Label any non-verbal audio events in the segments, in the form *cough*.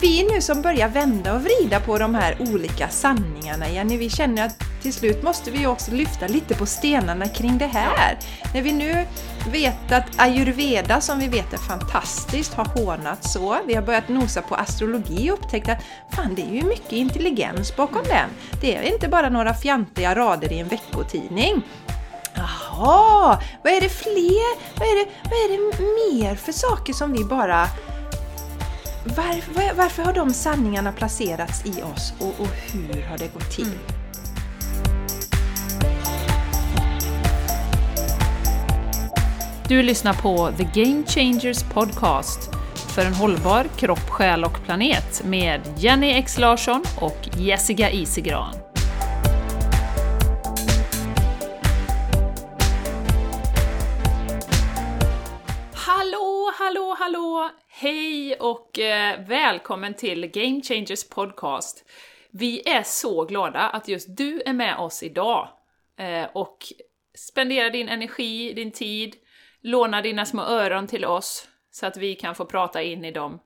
vi nu som börjar vända och vrida på de här olika sanningarna, Jenny, vi känner att till slut måste vi också lyfta lite på stenarna kring det här. När vi nu vet att ayurveda, som vi vet är fantastiskt, har hånat så. Vi har börjat nosa på astrologi och upptäckt att fan, det är ju mycket intelligens bakom den. Det är inte bara några fjantiga rader i en veckotidning. Jaha, vad är det fler? Vad är det, vad är det mer för saker som vi bara var, varför har de sanningarna placerats i oss och, och hur har det gått till? Mm. Du lyssnar på The Game Changers Podcast för en hållbar kropp, själ och planet med Jenny X Larsson och Jessica Isigran. Hallå, hallå, hallå! Hej och eh, välkommen till Game Changers Podcast. Vi är så glada att just du är med oss idag eh, och spenderar din energi, din tid, lånar dina små öron till oss så att vi kan få prata in i dem.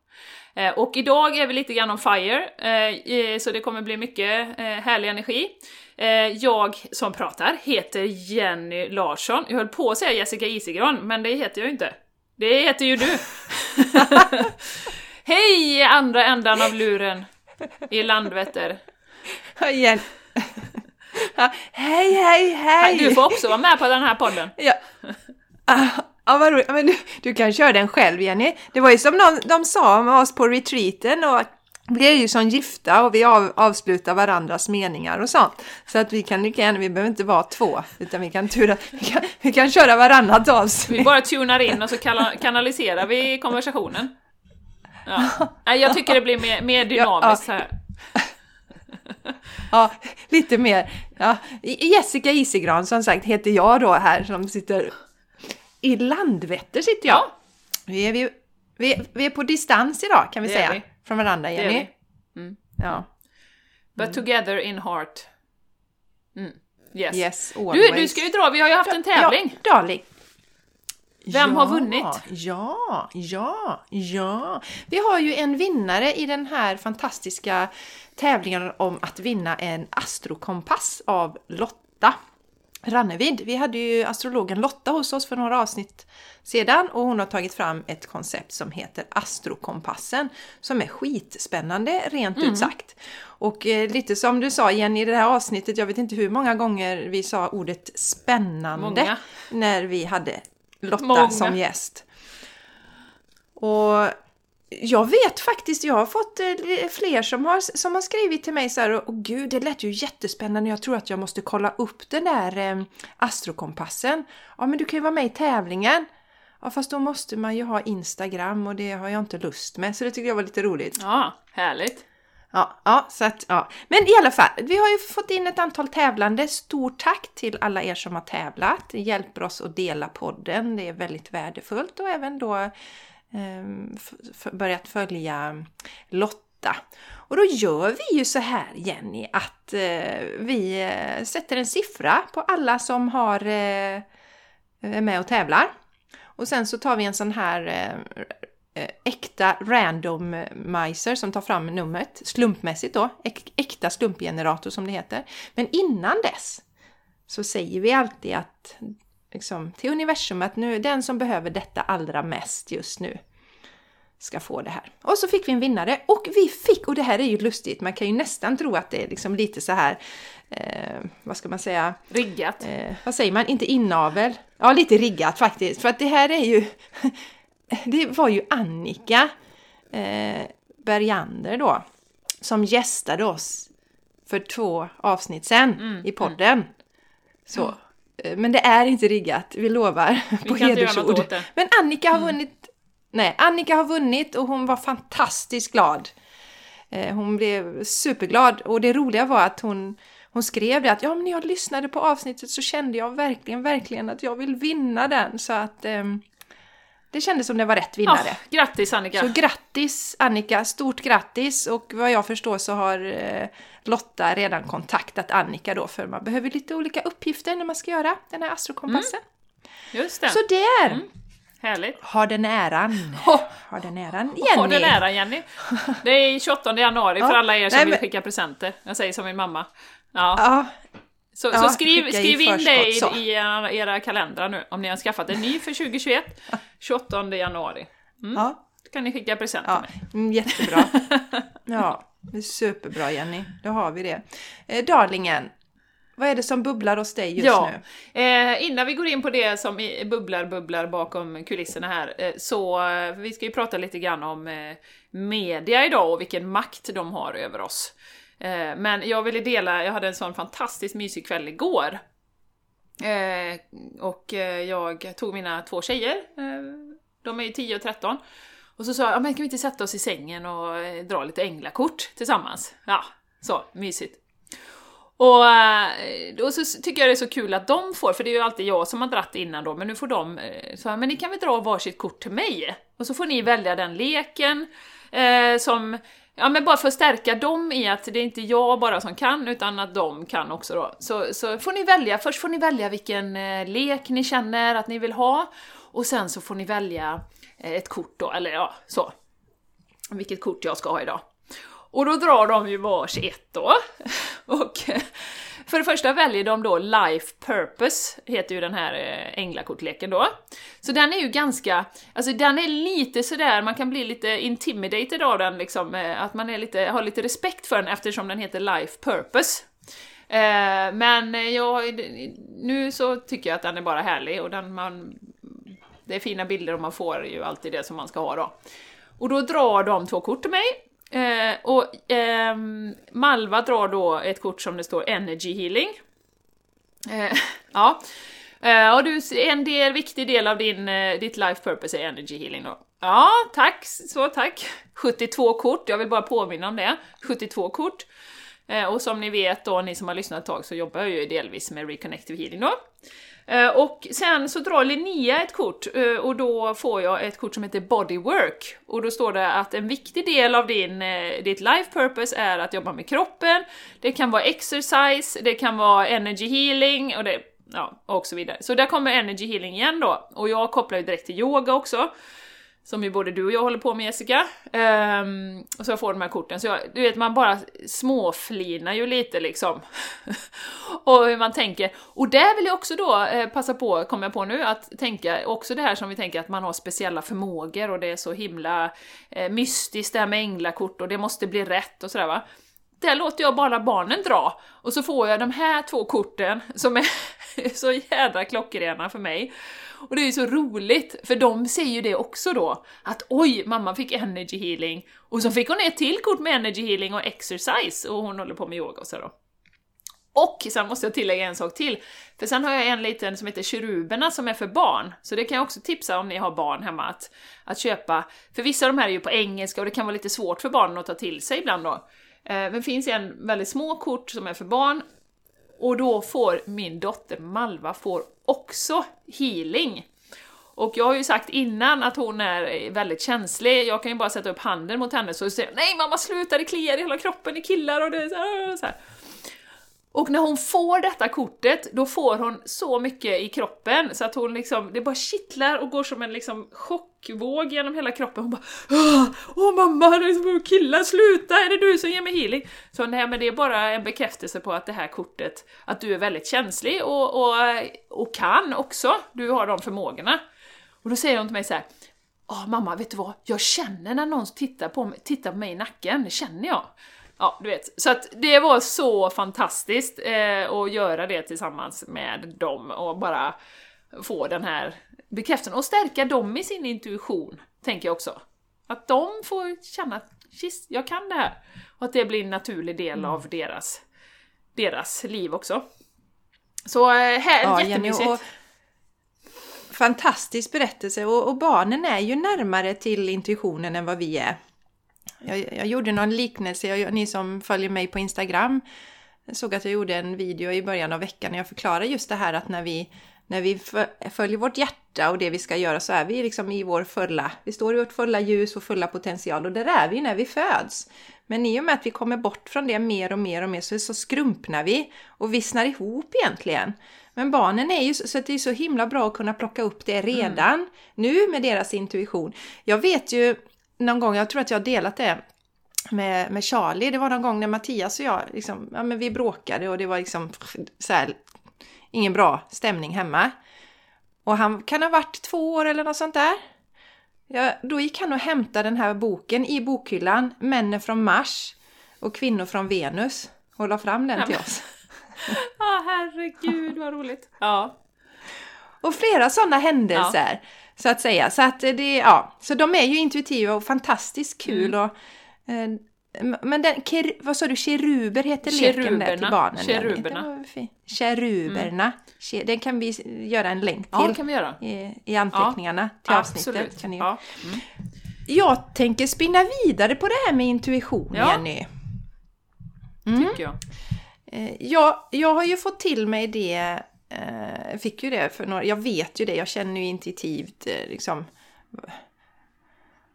Eh, och idag är vi lite grann on fire, eh, så det kommer bli mycket eh, härlig energi. Eh, jag som pratar heter Jenny Larsson. Jag höll på att säga Jessica Isigran, men det heter jag ju inte. Det heter ju du! *laughs* Hej andra ändan av luren i Landvetter. Igen. hej, hej, hej! Du får också vara med på den här podden. Ja, ah, ah, vad roligt. Men du, du kan köra den själv, Jenny. Det var ju som de, de sa med oss på retreaten och vi är ju som gifta och vi av, avslutar varandras meningar och sånt. Så att vi kan lika gärna, vi behöver inte vara två, utan vi kan, tura, vi kan, vi kan köra varannat avsnitt. Vi bara tunar in och så kanaliserar vi konversationen. Ja. Jag tycker det blir mer, mer dynamiskt här. Ja, lite mer. Ja. Jessica Isigran som sagt heter jag då här som sitter i Landvetter sitter jag. Ja. Vi, är, vi, vi, vi är på distans idag kan vi det säga. Från varandra, Jenny. Mm. Ja. But mm. together in heart. Mm. Yes. yes du, du ska ju dra, vi har ju haft en tävling. Ja, darling. Vem ja, har vunnit? Ja, ja, ja. Vi har ju en vinnare i den här fantastiska tävlingen om att vinna en astrokompass av Lotta. Rannevid. Vi hade ju astrologen Lotta hos oss för några avsnitt sedan och hon har tagit fram ett koncept som heter Astrokompassen som är skitspännande rent mm. ut sagt. Och eh, lite som du sa Jenny i det här avsnittet, jag vet inte hur många gånger vi sa ordet spännande många. när vi hade Lotta många. som gäst. Och jag vet faktiskt, jag har fått eh, fler som har, som har skrivit till mig så här, och gud det lät ju jättespännande, jag tror att jag måste kolla upp den där eh, astrokompassen. Ja men du kan ju vara med i tävlingen. Ja fast då måste man ju ha Instagram och det har jag inte lust med, så det tycker jag var lite roligt. Ja, härligt! Ja, ja, så att, ja. Men i alla fall, vi har ju fått in ett antal tävlande. Stort tack till alla er som har tävlat. Det hjälper oss att dela podden, det är väldigt värdefullt och även då Ehm, börjat följa Lotta. Och då gör vi ju så här Jenny att eh, vi eh, sätter en siffra på alla som har eh, är med och tävlar. Och sen så tar vi en sån här äkta randomizer som tar fram numret slumpmässigt då, äkta slumpgenerator som det heter. Men innan dess så säger vi alltid att liksom, till universum att nu den som behöver detta allra mest just nu ska få det här. Och så fick vi en vinnare och vi fick, och det här är ju lustigt, man kan ju nästan tro att det är liksom lite så här, eh, vad ska man säga? Riggat. Eh, vad säger man? Inte inavel? Ja, lite riggat faktiskt. För att det här är ju, *laughs* det var ju Annika eh, Bergander då, som gästade oss för två avsnitt sen mm, i podden. Mm. Så, mm. Men det är inte riggat, vi lovar *laughs* vi på hedersord. Men Annika har mm. vunnit Nej, Annika har vunnit och hon var fantastiskt glad. Eh, hon blev superglad och det roliga var att hon, hon skrev det att ja, men när jag lyssnade på avsnittet så kände jag verkligen, verkligen att jag vill vinna den. Så att eh, det kändes som det var rätt vinnare. Oh, grattis Annika! Så grattis Annika, stort grattis! Och vad jag förstår så har eh, Lotta redan kontaktat Annika då för man behöver lite olika uppgifter när man ska göra den här astrokompassen. Mm. Just det. Så där! Mm. Härligt! Har den äran. Har den äran, Jenny. ha den äran Jenny! Det är 28 januari för alla er som Nej, vill men- skicka presenter. Jag säger som min mamma. Ja. Ja, Så, Ja, så skriv, skriv in förskott, det i, i era, era kalendrar nu, om ni har skaffat en ny för 2021. 28 *laughs* januari. ja, Då kan ni skicka present till ja. mig. Mm, jättebra. *laughs* Ja, det är superbra Jenny. Då har vi det. Eh, darlingen, vad är det som bubblar hos dig just ja. nu? Eh, innan vi går in på det som bubblar, bubblar bakom kulisserna här, eh, så eh, vi ska ju prata lite grann om eh, media idag och vilken makt de har över oss. Eh, men jag ville dela, jag hade en sån fantastiskt mysig kväll igår. Eh, och eh, jag tog mina två tjejer, eh, de är ju 10 och 13, och så sa jag, ja, men kan vi inte sätta oss i sängen och eh, dra lite änglakort tillsammans? Ja, så mysigt. Och eh, då så tycker jag det är så kul att de får, för det är ju alltid jag som har dratt innan då, men nu får de, så här, men ni kan väl dra varsitt kort till mig? Och så får ni välja den leken eh, som, ja men bara för att stärka dem i att det är inte jag bara som kan, utan att de kan också då. Så, så får ni välja, först får ni välja vilken eh, lek ni känner att ni vill ha, och sen så får ni välja eh, ett kort då, eller ja, så. Vilket kort jag ska ha idag. Och då drar de ju varsitt då. *laughs* Och eh, för det första väljer de då Life Purpose, heter ju den här eh, änglakortleken då. Så den är ju ganska, alltså den är lite sådär, man kan bli lite intimidated av den liksom, eh, att man är lite, har lite respekt för den eftersom den heter Life Purpose. Eh, men jag, nu så tycker jag att den är bara härlig och den man, det är fina bilder och man får ju alltid det som man ska ha då. Och då drar de två kort till mig. Eh, och eh, Malva drar då ett kort som det står Energy Healing. Eh, *laughs* ja. Eh, och du, en del, viktig del av din, eh, ditt life purpose är Energy Healing då. Ja, tack, så tack. *laughs* 72 kort, jag vill bara påminna om det. 72 kort. Eh, och som ni vet då, ni som har lyssnat ett tag, så jobbar jag ju delvis med Reconnective Healing då. Eh, och sen så drar Linnea ett kort eh, och då får jag ett kort som heter Bodywork. Och då står det att en viktig del av din, eh, ditt life purpose är att jobba med kroppen, det kan vara exercise, det kan vara energy healing och det, ja, och så vidare. Så där kommer energy healing igen då. Och jag kopplar ju direkt till yoga också. Som ju både du och jag håller på med Jessica. Um, och så jag får de här korten. Så jag, du vet, man bara småflinar ju lite liksom. *laughs* och hur man tänker. Och där vill jag också då eh, passa på, kommer jag på nu, att tänka också det här som vi tänker att man har speciella förmågor och det är så himla eh, mystiskt det här med änglakort och det måste bli rätt och sådär va. Där låter jag bara barnen dra och så får jag de här två korten som är *laughs* så jädra klockrena för mig. Och det är ju så roligt, för de ser ju det också då, att oj, mamma fick energy healing, och så fick hon ett till kort med energy healing och exercise, och hon håller på med yoga och så då. Och sen måste jag tillägga en sak till, för sen har jag en liten som heter Keruberna som är för barn, så det kan jag också tipsa om ni har barn hemma att, att köpa, för vissa av de här är ju på engelska och det kan vara lite svårt för barnen att ta till sig ibland då. Eh, men det finns en väldigt små kort som är för barn, och då får min dotter Malva får också healing. Och jag har ju sagt innan att hon är väldigt känslig, jag kan ju bara sätta upp handen mot henne så säger hon, Nej mamma sluta, det kliar i hela kroppen, i killar och det är så här, och när hon får detta kortet, då får hon så mycket i kroppen så att hon liksom, det bara kittlar och går som en liksom chockvåg genom hela kroppen. Hon bara Åh, åh mamma, det är så killar, sluta! Är det du som ger mig healing? Så nej men det är bara en bekräftelse på att det här kortet, att du är väldigt känslig och, och, och kan också, du har de förmågorna. Och då säger hon till mig så här. Åh mamma, vet du vad? Jag känner när någon tittar på mig, tittar på mig i nacken, det känner jag. Ja, du vet. Så att det var så fantastiskt eh, att göra det tillsammans med dem och bara få den här bekräftelsen och stärka dem i sin intuition, tänker jag också. Att de får känna att "Shit, jag kan det här. Och att det blir en naturlig del av deras, deras liv också. Så eh, här, Ja, Jenny, jättemysigt. och fantastisk berättelse och, och barnen är ju närmare till intuitionen än vad vi är. Jag, jag gjorde någon liknelse, jag, ni som följer mig på Instagram såg att jag gjorde en video i början av veckan när jag förklarade just det här att när vi när vi fö- följer vårt hjärta och det vi ska göra så är vi liksom i vår fulla, vi står i vårt fulla ljus och fulla potential och där är vi när vi föds. Men i och med att vi kommer bort från det mer och mer och mer så, så skrumpnar vi och vissnar ihop egentligen. Men barnen är ju så, det är så himla bra att kunna plocka upp det redan Mm. nu med deras intuition. Jag vet ju någon gång, jag tror att jag har delat det med, med Charlie, det var någon gång när Mattias och jag, liksom, ja men vi bråkade och det var liksom så här, ingen bra stämning hemma. Och han kan ha varit två år eller något sånt där. Ja, då gick han och hämtade den här boken i bokhyllan, Männen från Mars och Kvinnor från Venus och la fram den Ja, till oss. *laughs* Ah, herregud vad roligt! Ja. Och flera sådana händelser, så att säga. Så, att det, ja, så de är ju intuitiva och fantastiskt kul. Mm. Och, eh, men den, ker, vad sa du, keruber heter leken där till barnen? Keruberna. Keruberna. Ke- Den kan vi göra en länk ja, det till kan vi göra. i, i anteckningarna till avsnittet. Absolut. Kan ni... Ja. Mm. Jag tänker spinna vidare på det här med intuition, Ja. Jenny. Mm. Tycker jag. Eh, Jag, jag har ju fått till mig det, eh, fick ju det för några, jag vet ju det, jag känner ju intuitivt eh, liksom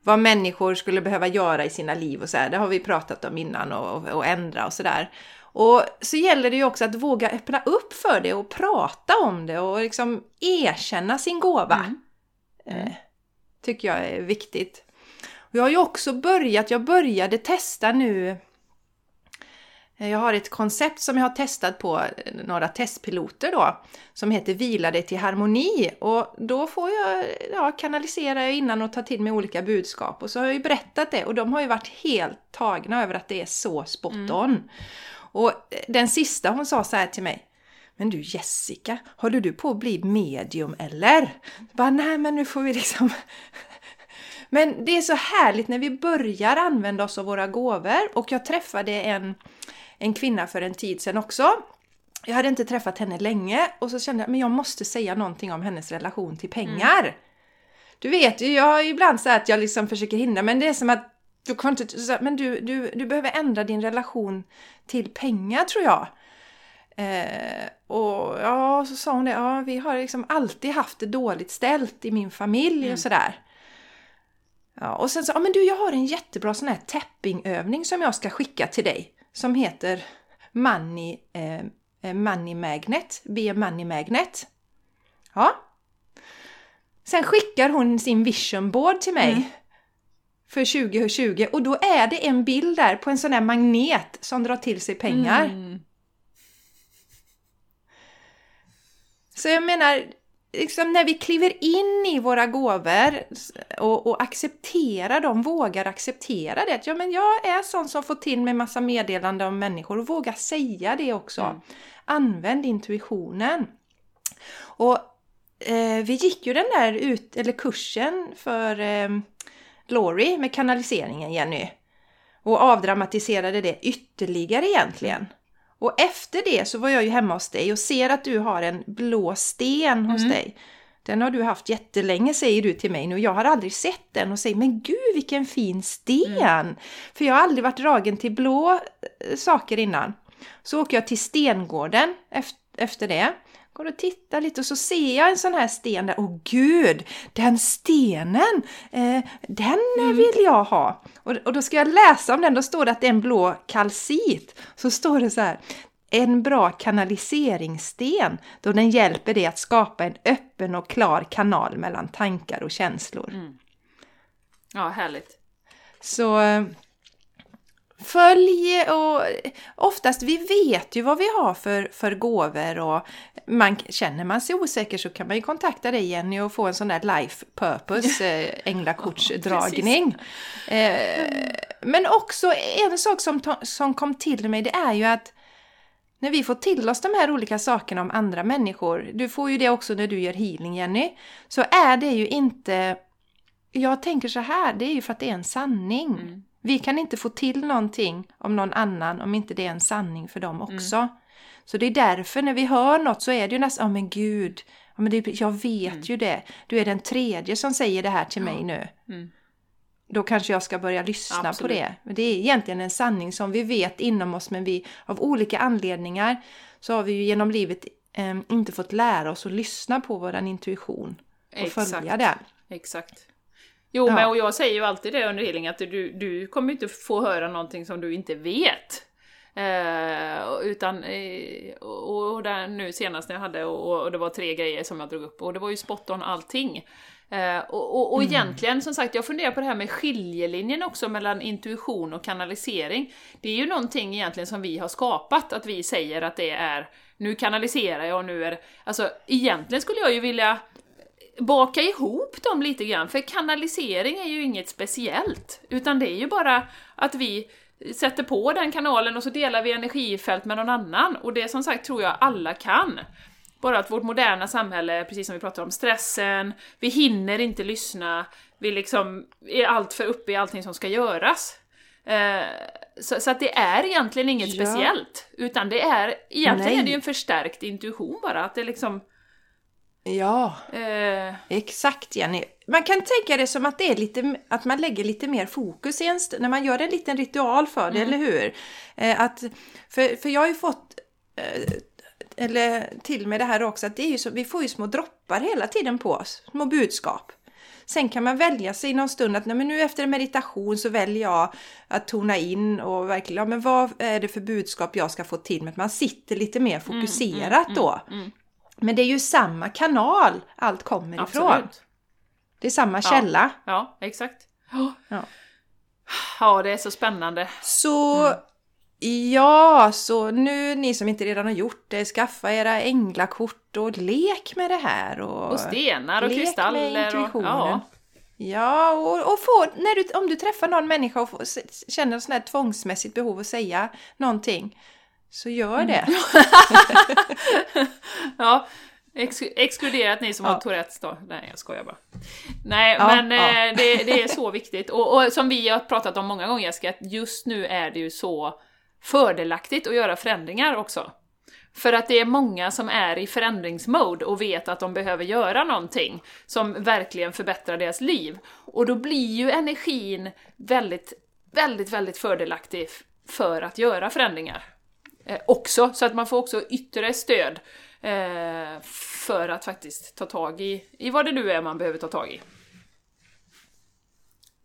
vad människor skulle behöva göra i sina liv och så här. Det har vi pratat om innan och, och ändra och sådär. Och så gäller det ju också att våga öppna upp för det och prata om det och liksom erkänna sin gåva. Mm. Eh, tycker jag är viktigt. Och jag har ju också börjat, jag började testa nu jag har ett koncept som jag har testat på eh, några testpiloter då, som heter Vila dig till harmoni. Och då får jag ja, kanalisera innan och ta till mig olika budskap. Och så har jag ju berättat det och de har ju varit helt tagna över att det är så spot on. Och eh, den sista hon sa så här till mig. Men du Jessica, håller du på att bli medium eller? Jag Bara, nej men nu får vi liksom *laughs* men det är så härligt när vi börjar använda oss av våra gåvor och jag träffade en, en kvinna för en tid sedan också. Jag hade inte träffat henne länge och så kände jag men jag måste säga någonting om hennes relation till pengar. Du vet ju, jag ju ibland så att jag liksom försöker hindra men det är som att du, kan inte, men du, du, du behöver ändra din relation till pengar tror jag. Eh, och ja, så sa hon det, ja vi har liksom alltid haft det dåligt ställt i min familj och sådär. Ja, och sen så, ja men du jag har en jättebra sån här tappingövning som jag ska skicka till dig. Som heter Money, eh, eh, money Magnet, Be a Money Magnet. Ja. Sen skickar hon sin vision board till mig. Mm. För 2020 och då är det en bild där på en sån här magnet som drar till sig pengar. Mm. Så jag menar, liksom när vi kliver in i våra gåvor och, och accepterar dem, vågar acceptera det. Ja, men jag är sån som får till mig massa meddelanden om människor och våga säga det också. Mm. Använd intuitionen. Och eh, vi gick ju den där ut, eller kursen för eh, Glory med kanaliseringen, Jenny. Och avdramatiserade det ytterligare egentligen. Och efter det så var jag ju hemma hos dig och ser att du har en blå sten hos Mm. dig. Den har du haft jättelänge säger du till mig nu. Jag har aldrig sett den och säger men gud vilken fin sten! För jag har aldrig varit dragen till blå eh, saker innan. Så åker jag till stengården ef- efter det. Går och tittar lite och så ser jag en sån här sten där. Åh gud, den stenen! Eh, den Mm. vill jag ha! Och, och då ska jag läsa om den. Då står det att det är en blå kalcit. Så står det så här. En bra kanaliseringssten då den hjälper dig att skapa en öppen och klar kanal mellan tankar och känslor. Ja, härligt. Så eh, följ och oftast vi vet ju vad vi har för, för gåvor och man, känner man sig osäker så kan man ju kontakta dig Jenny och få en sån där life purpose *laughs* eh, änglakortsdragning. eh, men också en sak som, som kom till mig det är ju att när vi får till oss de här olika sakerna om andra människor, du får ju det också när du gör healing Jenny, så är det ju inte jag tänker så här, det är ju för att det är en sanning. Mm. Vi kan inte få till någonting om någon annan om inte det är en sanning för dem också. Så det är därför när vi hör något så är det ju nästan, ja men gud, ja, men det, jag vet ju det. Du är den tredje som säger det här till mig nu. Mm. Då kanske jag ska börja lyssna Absolut. på det. Men det är egentligen en sanning som vi vet inom oss men vi av olika anledningar så har vi ju genom livet eh, inte fått lära oss att lyssna på vår intuition och Exakt. följa den. Exakt. Jo, Ja. men och jag säger ju alltid det under healing att du, du kommer inte få höra någonting som du inte vet. Eh, utan, eh, och, och där nu senast när jag hade, och, och det var tre grejer som jag drog upp, och det var ju spot on allting. Eh, och och, och egentligen, som sagt, jag funderar på det här med skiljelinjen också mellan intuition och kanalisering. Det är ju någonting egentligen som vi har skapat, att vi säger att det är nu kanaliserar jag och nu är det... Alltså egentligen skulle jag ju vilja baka ihop dem lite grann, för kanalisering är ju inget speciellt, utan det är ju bara att vi sätter på den kanalen och så delar vi energifält med någon annan, och det som sagt tror jag alla kan. Bara att vårt moderna samhälle, precis som vi pratade om, stressen, vi hinner inte lyssna, vi liksom är allt för uppe i allting som ska göras. Eh, så, så att det är egentligen inget Ja. speciellt, utan det är, egentligen Nej. är det ju en förstärkt intuition bara, att det liksom... Ja, Eh, exakt Jenny. Man kan tänka det som att det är lite, att man lägger lite mer fokus i en när man gör en liten ritual för det, eller hur? Eh, att, för, för jag har ju fått, eh, eller till med det här också, att det är ju så, vi får ju små droppar hela tiden på oss, små budskap. Sen kan man välja sig någon stund att nej, men nu efter en meditation så väljer jag att tona in och verkligen, ja men vad är det för budskap jag ska få till mig? Att man sitter lite mer fokuserat då. mm. Men det är ju samma kanal allt kommer ifrån. absolut. Det är samma källa. Ja, exakt. Ja. Ja. ja, det är så spännande. Så Mm. ja, så nu ni som inte redan har gjort det, skaffa era änglakort och lek med det här. Och, Och stenar och lek med kristaller. Och, intuitionen. ja. Ja, och, och få, när du, om du träffar någon människa och får, känner ett sånt här tvångsmässigt behov att säga någonting, så gör det. Mm. *laughs* ja. Ex exkluderat ni som Ja. har Tourettes då. Nej, jag skojar bara. Nej, Ja, men ja. eh, det, det är så *laughs* viktigt. Och, och som vi har pratat om många gånger Jessica, att just nu är det ju så fördelaktigt att göra förändringar också. För att det är många som är i förändringsmode och vet att de behöver göra någonting som verkligen förbättrar deras liv. Och då blir ju energin väldigt, väldigt, väldigt fördelaktig för att göra förändringar. Eh, också, så att man får också yttre stöd eh, för att faktiskt ta tag i, i vad det nu är man behöver ta tag i.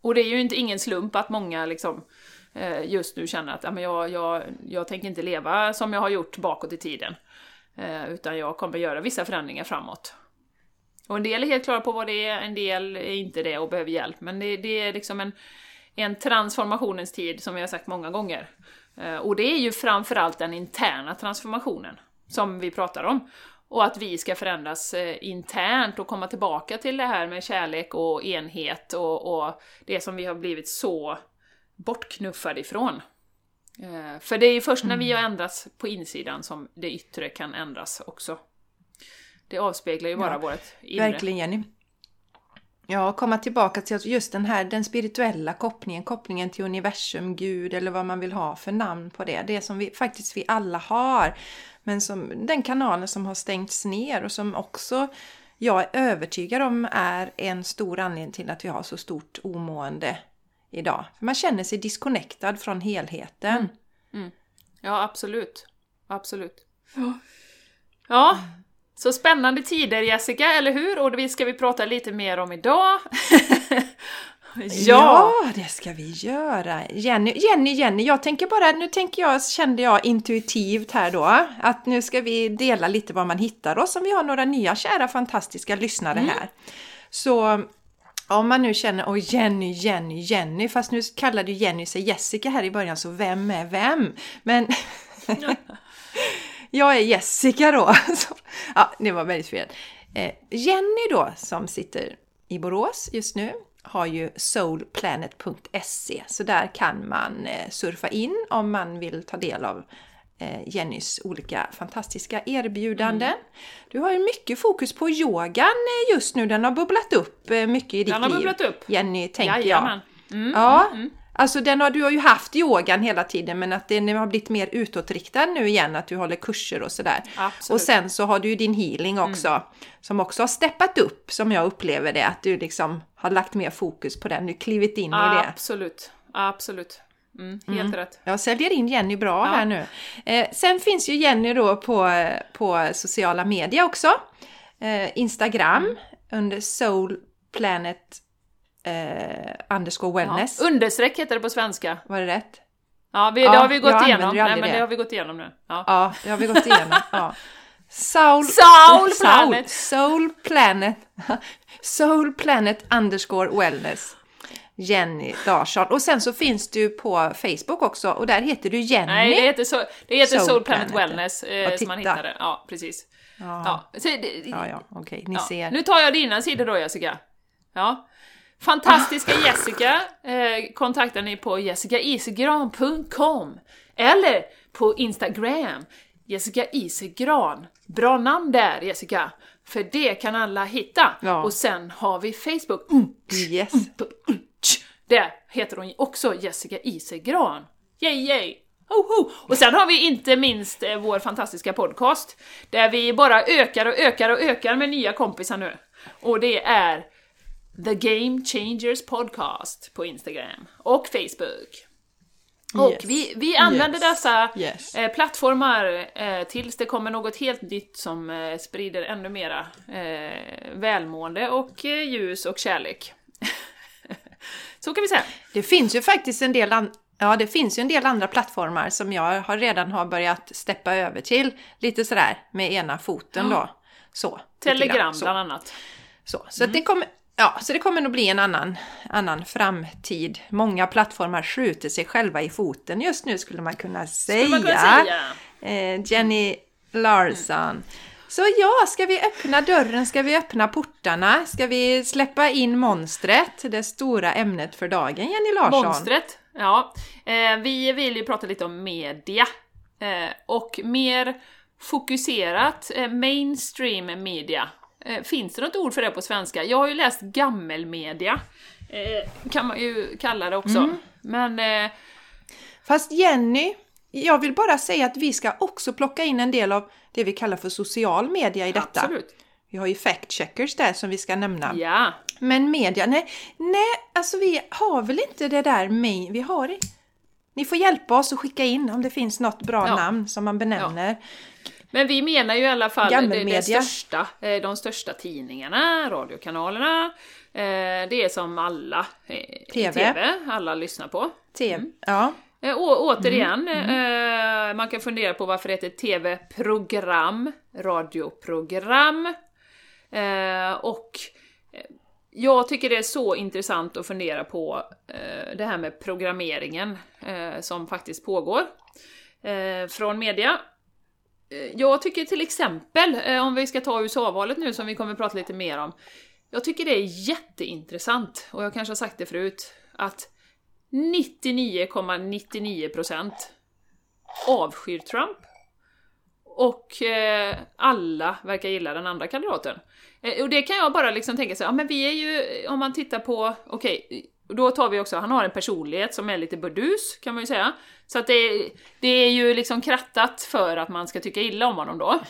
Och det är ju inte ingen slump att många liksom eh, just nu känner att jag, jag, jag tänker inte leva som jag har gjort bakåt i tiden. Utan jag kommer göra vissa förändringar framåt. Och en del är helt klara på vad det är, en del är inte det och behöver hjälp. Men det, det är liksom en, en transformationens tid som vi har sagt många gånger. Eh, och det är ju framförallt den interna transformationen som vi pratar om. Och att vi ska förändras eh, internt och komma tillbaka till det här med kärlek och enhet och, och det som vi har blivit så bortknuffade ifrån. Eh, för det är ju först när vi har ändrats på insidan som det yttre kan ändras också. Det avspeglar ju bara Ja, vårt inre. Verkligen Jenny. Ja, komma tillbaka till just den här den spirituella kopplingen, kopplingen till universum, Gud eller vad man vill ha för namn på det. Det som vi faktiskt vi alla har. Men som den kanalen som har stängts ner och som också jag är övertygad om är en stor anledning till att vi har så stort omående idag. För man känner sig disconnectad från helheten. Ja, absolut. Absolut. Ja, så spännande tider Jessica, eller hur? Och det ska vi prata lite mer om idag. *laughs* Ja, det ska vi göra. Jenny, Jenny, Jenny, jag tänker bara, nu tänker jag, kände jag intuitivt här då, att nu ska vi dela lite var man hittar oss, om vi har några nya kära fantastiska lyssnare här. Så om man nu känner, oj Jenny, Jenny, Jenny, fast nu kallade ju Jenny sig Jessica här i början, så vem är vem? Men *laughs* jag är Jessica då. *laughs* Ja, det var väldigt fel. Eh, Jenny då, som sitter i Borås just nu, har ju soulplanet.se. Så där kan man eh, surfa in om man vill ta del av eh, Jennys olika fantastiska erbjudanden. Du har ju mycket fokus på yogan just nu. Den har bubblat upp mycket i ditt Den har liv. bubblat upp. Jenny, tänker jag. Jajamän. Mm. Ja, alltså den har, du har ju haft yogan hela tiden men att den har blivit mer utåtriktad nu igen, att du håller kurser och sådär. Och sen så har du ju din healing också, som också har steppat upp som jag upplever det, att du liksom har lagt mer fokus på den, du klivit in i det. Absolut. Absolut. Mm, helt rätt. Jag säljer in Jenny bra Ja. här nu. Eh, sen finns ju Jenny då på, på sociala medier också. Eh, Instagram Mm. under Soul Planet eh, underscore Ja. wellness. Understreck heter det på svenska. Var det rätt? Ja, vi, Ja, det har vi gått igenom. Nej, men det. det har vi gått igenom nu. Ja. Ja, det har vi gått igenom. ja. Soul, Soul *laughs* Planet! Soul Planet. *laughs* Soul Planet underscore wellness. Jenny Larsson. Och sen så finns du på Facebook också och där heter du Jenny. Nej, det heter, så, det heter Soul Soul, Planet, Planet. Wellness Ja, eh, som man det. Ja, precis. Ja, Ja. Så, det, ja, ja okej, ni ja. ser. Nu tar jag dina sidor då Jessica. Ja. Fantastiska Jessica eh, kontaktar ni på jessicaisigran.com eller på Instagram, Jessica Isegran. Bra namn där Jessica, för det kan alla hitta. Ja. Och sen har vi Facebook. Mm, Yes. Där heter hon också Jessica Isegran. Yay yay! Ho, ho. Och sen har vi inte minst eh, vår fantastiska podcast, där vi bara ökar och ökar och ökar med nya kompisar nu. Och det är The Game Changers Podcast på Instagram och Facebook. Och Yes. vi, vi använder Yes. dessa Yes. eh, plattformar eh, tills det kommer något helt nytt som eh, sprider ännu mera eh, välmående och eh, ljus och kärlek. *laughs* Så kan vi säga. Det finns ju faktiskt en del, an- ja, det finns ju en del andra plattformar som jag har redan har börjat steppa över till. Lite sådär med ena foten då. Så. Telegram bland annat. Så, så, att det kommer, ja, så det kommer nog bli en annan, annan framtid. Många plattformar skjuter sig själva i foten just nu skulle man kunna säga. Man kunna säga. Eh, Jenny Larsson. Så ja, ska vi öppna dörren? Ska vi öppna portarna? Ska vi släppa in monstret? Det stora ämnet för dagen, Jenny Larsson. Monstret. Ja. Eh, vi vill ju prata lite om media. Eh, och mer fokuserat eh, mainstream media. Eh, finns det något ord för det på svenska? Jag har ju läst gammelmedia. Eh, kan man ju kalla det också. Mm. Men eh, Fast Jenny, jag vill bara säga att vi ska också plocka in en del av det vi kallar för social media i detta. absolut. Vi har ju fact-checkers där som vi ska nämna. Ja. Men media, nej, nej, alltså vi har väl inte det där med, vi har. Ni får hjälpa oss att skicka in om det finns något bra Ja. namn som man benämner. Men vi menar ju i alla fall det, det största, eh, de största tidningarna, radiokanalerna, eh, det är som alla eh, TV. TV, alla lyssnar på. TV. Ja. Eh, Å, återigen, Mm, Eh, man kan fundera på varför det heter TV-program, radioprogram. Och jag tycker det är så intressant att fundera på det här med programmeringen som faktiskt pågår från media. Eh, jag tycker till exempel, eh, om vi ska ta USA-valet nu som vi kommer att prata lite mer om, jag tycker det är jätteintressant, och jag kanske har sagt det förut, att 99,99% avskyr Trump. Och eh, alla verkar gilla den andra kandidaten. Eh, och det kan jag bara liksom tänka så ja men vi är ju, om man tittar på, okej, då tar vi också, han har en personlighet som är lite burdus, kan man ju säga. Så att det, det är ju liksom krattat för att man ska tycka illa om honom då.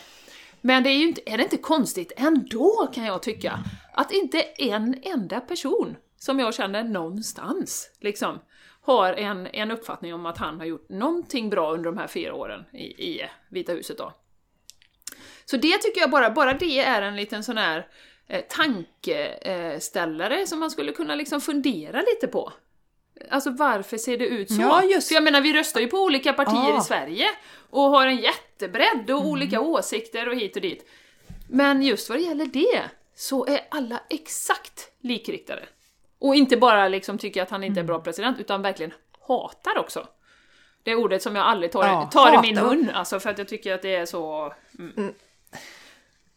Men det är ju inte, är det inte konstigt ändå kan jag tycka, att inte en enda person som jag känner någonstans, liksom, har en, en uppfattning om att han har gjort någonting bra under de här fyra åren i, i Vita huset då. Så det tycker jag bara, bara det är en liten sån här eh, tankeställare som man skulle kunna liksom fundera lite på. Alltså varför ser det ut så? Ja, just- För jag menar, vi röstar ju på olika partier Ja. i Sverige och har en jättebredd och olika åsikter och hit och dit. Men just vad det gäller det så är alla exakt likriktade. Och inte bara liksom tycker att han inte är bra president, utan verkligen hatar också. Det är ordet som jag aldrig tar, Ja, tar i min mun, alltså för att jag tycker att det är så mm,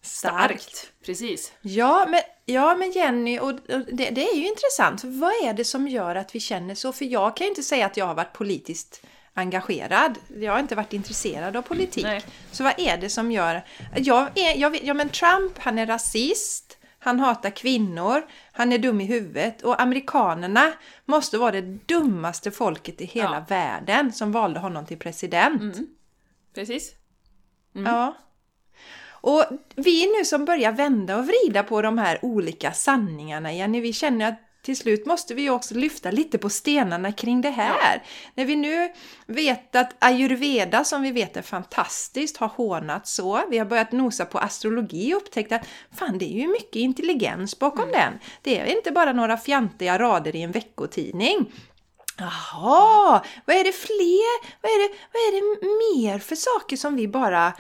starkt. Precis. Ja, men, ja, men Jenny, och, det, det är ju intressant. Vad är det som gör att vi känner så? För jag kan ju inte säga att jag har varit politiskt engagerad. Jag har inte varit intresserad av politik. Nej. Så vad är det som gör... Jag är, jag ja, men Trump, han är rasist. Han hatar kvinnor. Han är dum i huvudet. Och amerikanerna måste vara det dummaste folket i hela Ja. världen som valde honom till president. Precis. Ja. Och vi nu som börjar vända och vrida på de här olika sanningarna, Jenny, vi känner att till slut måste vi ju också lyfta lite på stenarna kring det här. När vi nu vet att ayurveda, som vi vet är fantastiskt, har hånats så. Vi har börjat nosa på astrologi och upptäckt att fan, det är ju mycket intelligens bakom Mm. den. Det är inte bara några fjantiga rader i en veckotidning. Jaha, vad är det fler? Vad är det, vad är det mer för saker som vi bara...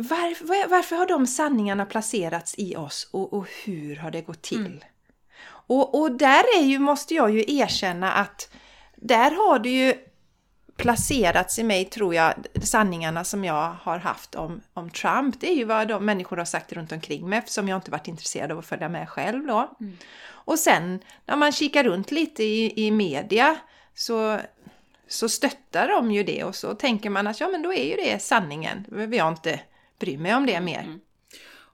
Var, var, varför har de sanningarna placerats i oss och, och hur har det gått till? Och, och där är ju, måste jag ju erkänna att där har det ju placerats i mig, tror jag, sanningarna som jag har haft om, om Trump. Det är ju vad de människor har sagt runt omkring mig eftersom jag inte varit intresserad av att följa med själv då. Och sen när man kikar runt lite i, i media så, så stöttar de ju det och så tänker man att ja men då är ju det sanningen. Vi har inte bryr mig om det mer.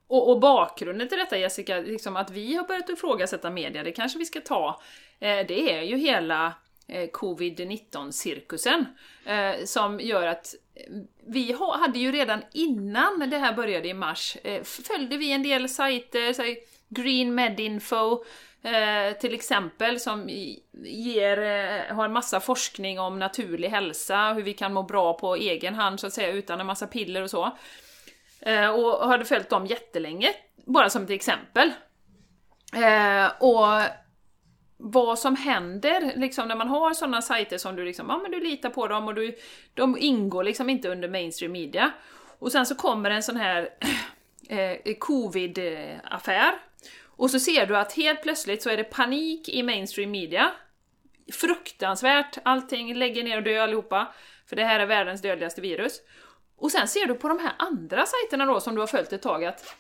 Och, och bakgrunden till detta Jessica, liksom att vi har börjat ifrågasätta media, det kanske vi ska ta, eh, det är ju hela eh, covid-19-cirkusen eh, som gör att vi ha, hade ju redan innan det här började i mars, eh, följde vi en del sajter, så här Green Medinfo eh, till exempel, som ger, eh, har en massa forskning om naturlig hälsa, hur vi kan må bra på egen hand så att säga, utan en massa piller och så. Eh, och hade följt dem jättelänge, bara som ett exempel. Eh, och vad som händer liksom när man har sådana sajter som du liksom, ja men du litar på dem och du, de ingår liksom inte under mainstream media. Och sen så kommer en sån här *clears throat* eh, covid-affär och så ser du att helt plötsligt så är det panik i mainstream media. Fruktansvärt, allting lägger ner och dör allihopa. För det här är världens dödligaste virus. Och sen ser du på de här andra sajterna då som du har följt ett tag att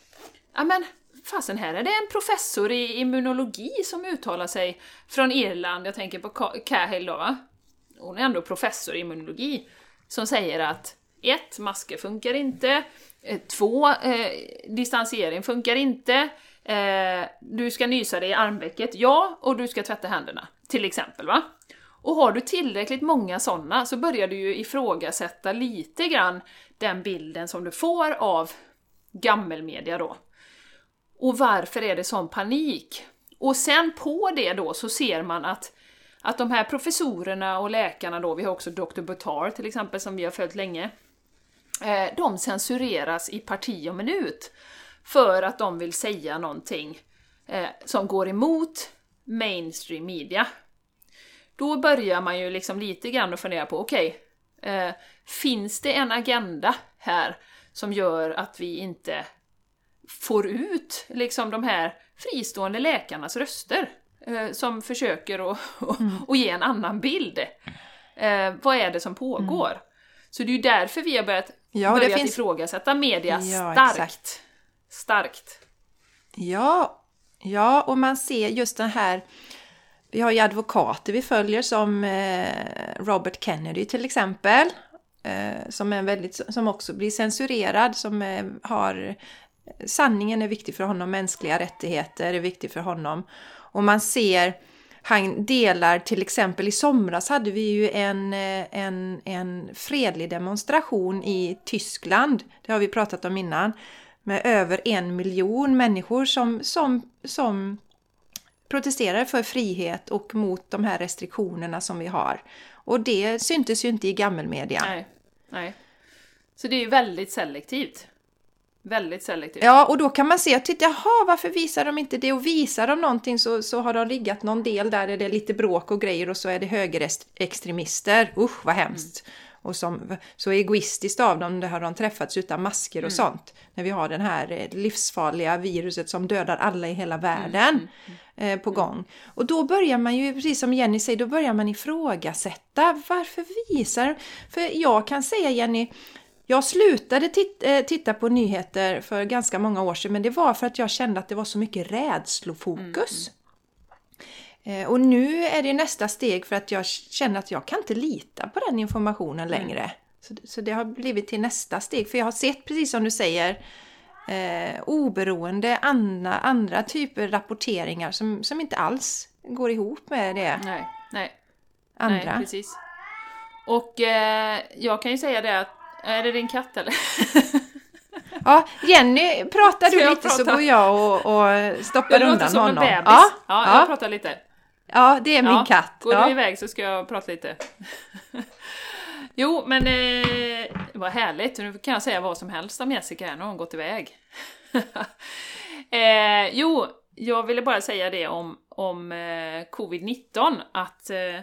ja men fasen här är det en professor i immunologi som uttalar sig från Irland, jag tänker på Cahill då va? Hon är ändå professor i immunologi, som säger att ett, Masker funkar inte. eh, Två, eh, distansering funkar inte. Eh, du ska nysa dig i armvecket, ja, och du ska tvätta händerna. Till exempel va? Och har du tillräckligt många sådana så börjar du ju ifrågasätta lite grann den bilden som du får av gammelmedia då. Och varför är det sån panik? Och sen på det då så ser man att, att de här professorerna och läkarna då, vi har också Dr. Buttar till exempel som vi har följt länge, eh, de censureras i parti och minut för att de vill säga någonting eh, som går emot mainstream media. Då börjar man ju liksom lite grann att fundera på, okej, eh, finns det en agenda här som gör att vi inte får ut liksom de här fristående läkarnas röster eh, som försöker att *laughs* att ge en annan bild. Eh, vad är det som pågår? Så det är ju därför vi har börjat, Ja, det börjat finns- ifrågasätta media Ja, starkt. exakt. Starkt. Ja, ja, och man ser just den här... Vi har ju advokater vi följer som eh, Robert Kennedy till exempel. Eh, som, är väldigt, som också blir censurerad, som eh, har... Sanningen är viktig för honom, mänskliga rättigheter är viktig för honom. Och man ser, han delar till exempel i somras hade vi ju en, eh, en, en fredlig demonstration i Tyskland, det har vi pratat om innan, med över en miljon människor som, som, som protesterar för frihet och mot de här restriktionerna som vi har. Och det syntes ju inte i gammelmedia. Nej, nej. Så det är ju väldigt selektivt. Väldigt selektivt. Ja, och då kan man se att titta, jaha, varför visar de inte det? Och visar de någonting så, så har de riggat någon del där är det lite bråk och grejer och så är det högerextremister. Usch, vad hemskt! Och som, så egoistiskt av dem, det har de träffats utan masker och sånt. När vi har den här eh, livsfarliga viruset som dödar alla i hela världen eh, på gång. Och då börjar man ju, precis som Jenny säger, då börjar man ifrågasätta. Varför visar... För jag kan säga Jenny, jag slutade eh, titta på nyheter för ganska många år sedan men det var för att jag kände att det var så mycket rädslofokus. Eh, Och nu är det nästa steg för att jag känner att jag kan inte lita på den informationen längre. Så, så det har blivit till nästa steg. För jag har sett, precis som du säger, eh, oberoende andra, andra typer rapporteringar som, som inte alls går ihop med det Nej, nej. andra. Nej, precis. Och eh, jag kan ju säga det att, är det din katt eller? *laughs* Ja, Jenny, pratar du jag lite så prata? går jag och, och stoppar Jag låter undan som en honom. bebis. Ja, ja, ja, jag pratar lite. Ja, det är min Ja, katt. Går Ja. du iväg så ska jag prata lite. *laughs* jo, men eh, vad härligt. Nu kan jag säga vad som helst om Jessica här, nu har hon gått iväg. *laughs* eh, jo, jag ville bara säga det om, om eh, covid-19, att eh,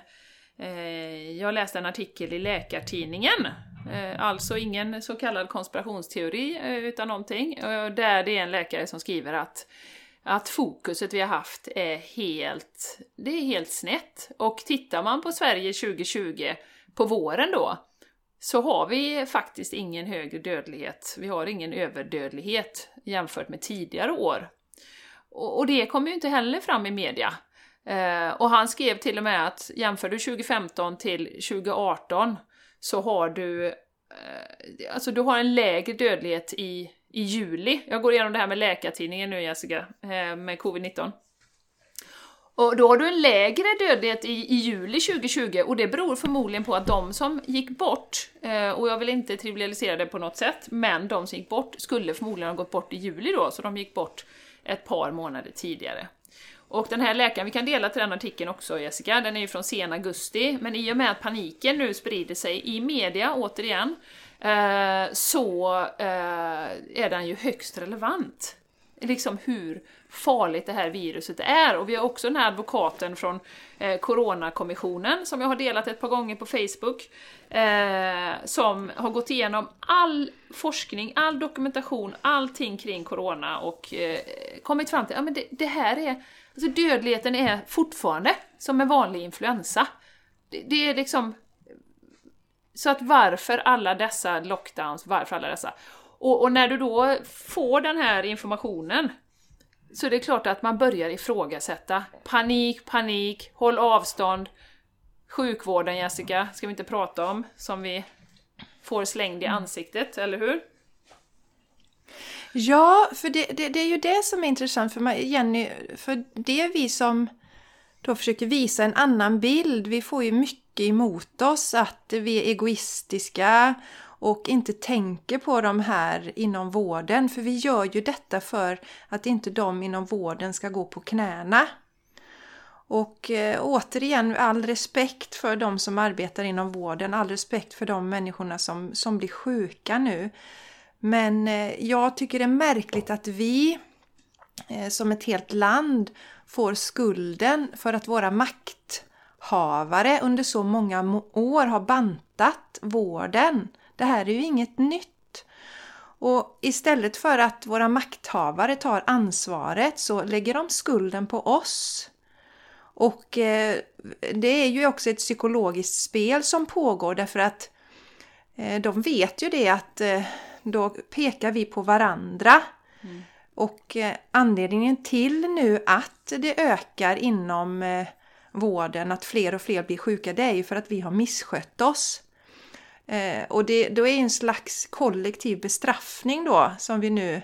eh, jag läste en artikel i Läkartidningen, eh, alltså ingen så kallad konspirationsteori utan någonting, där det är en läkare som skriver att att fokuset vi har haft är helt, det är helt snett. Och tittar man på Sverige 2020 på våren då, så har vi faktiskt ingen högre dödlighet. Vi har ingen överdödlighet jämfört med tidigare år. Och, och det kommer ju inte heller fram i media. Eh, och han skrev till och med att jämför du 2015 till 2018 så har du, eh, alltså du har en lägre dödlighet i, i juli. Jag går igenom det här med Läkartidningen nu Jessica, eh, med covid-19. Och då har du en lägre dödlighet i, i juli 2020 och det beror förmodligen på att de som gick bort, eh, och jag vill inte trivialisera det på något sätt, men de som gick bort skulle förmodligen ha gått bort i juli då, så de gick bort ett par månader tidigare. Och den här läkaren, vi kan dela till den artikeln också Jessica, den är ju från sen augusti, men i och med att paniken nu sprider sig i media återigen, eh, så eh, är den ju högst relevant. Liksom hur farligt det här viruset är. Och vi har också den här advokaten från eh, Coronakommissionen, som jag har delat ett par gånger på Facebook, eh, som har gått igenom all forskning, all dokumentation, allting kring Corona och eh, kommit fram till att ja, det, det här är, alltså dödligheten är fortfarande som en vanlig influensa. Det, det är liksom så att varför alla dessa lockdowns, varför alla dessa? Och, och när du då får den här informationen så är det klart att man börjar ifrågasätta. Panik, panik, håll avstånd. Sjukvården Jessica, ska vi inte prata om, som vi får slängd i ansiktet, eller hur? Ja, för det, det, det är ju det som är intressant för mig, Jenny. För det är vi som då försöker visa en annan bild. Vi får ju mycket emot oss att vi är egoistiska och inte tänker på de här inom vården. För vi gör ju detta för att inte de inom vården ska gå på knäna. Och eh, återigen, all respekt för de som arbetar inom vården, all respekt för de människorna som, som blir sjuka nu. Men eh, jag tycker det är märkligt att vi eh, som ett helt land får skulden för att våra makt makthavare under så många år har bantat vården. Det här är ju inget nytt. Och istället för att våra makthavare tar ansvaret så lägger de skulden på oss. Och eh, det är ju också ett psykologiskt spel som pågår därför att eh, de vet ju det att eh, då pekar vi på varandra. Och eh, anledningen till nu att det ökar inom vården, att fler och fler blir sjuka, det är ju för att vi har misskött oss. Eh, och det då är en slags kollektiv bestraffning då som vi nu,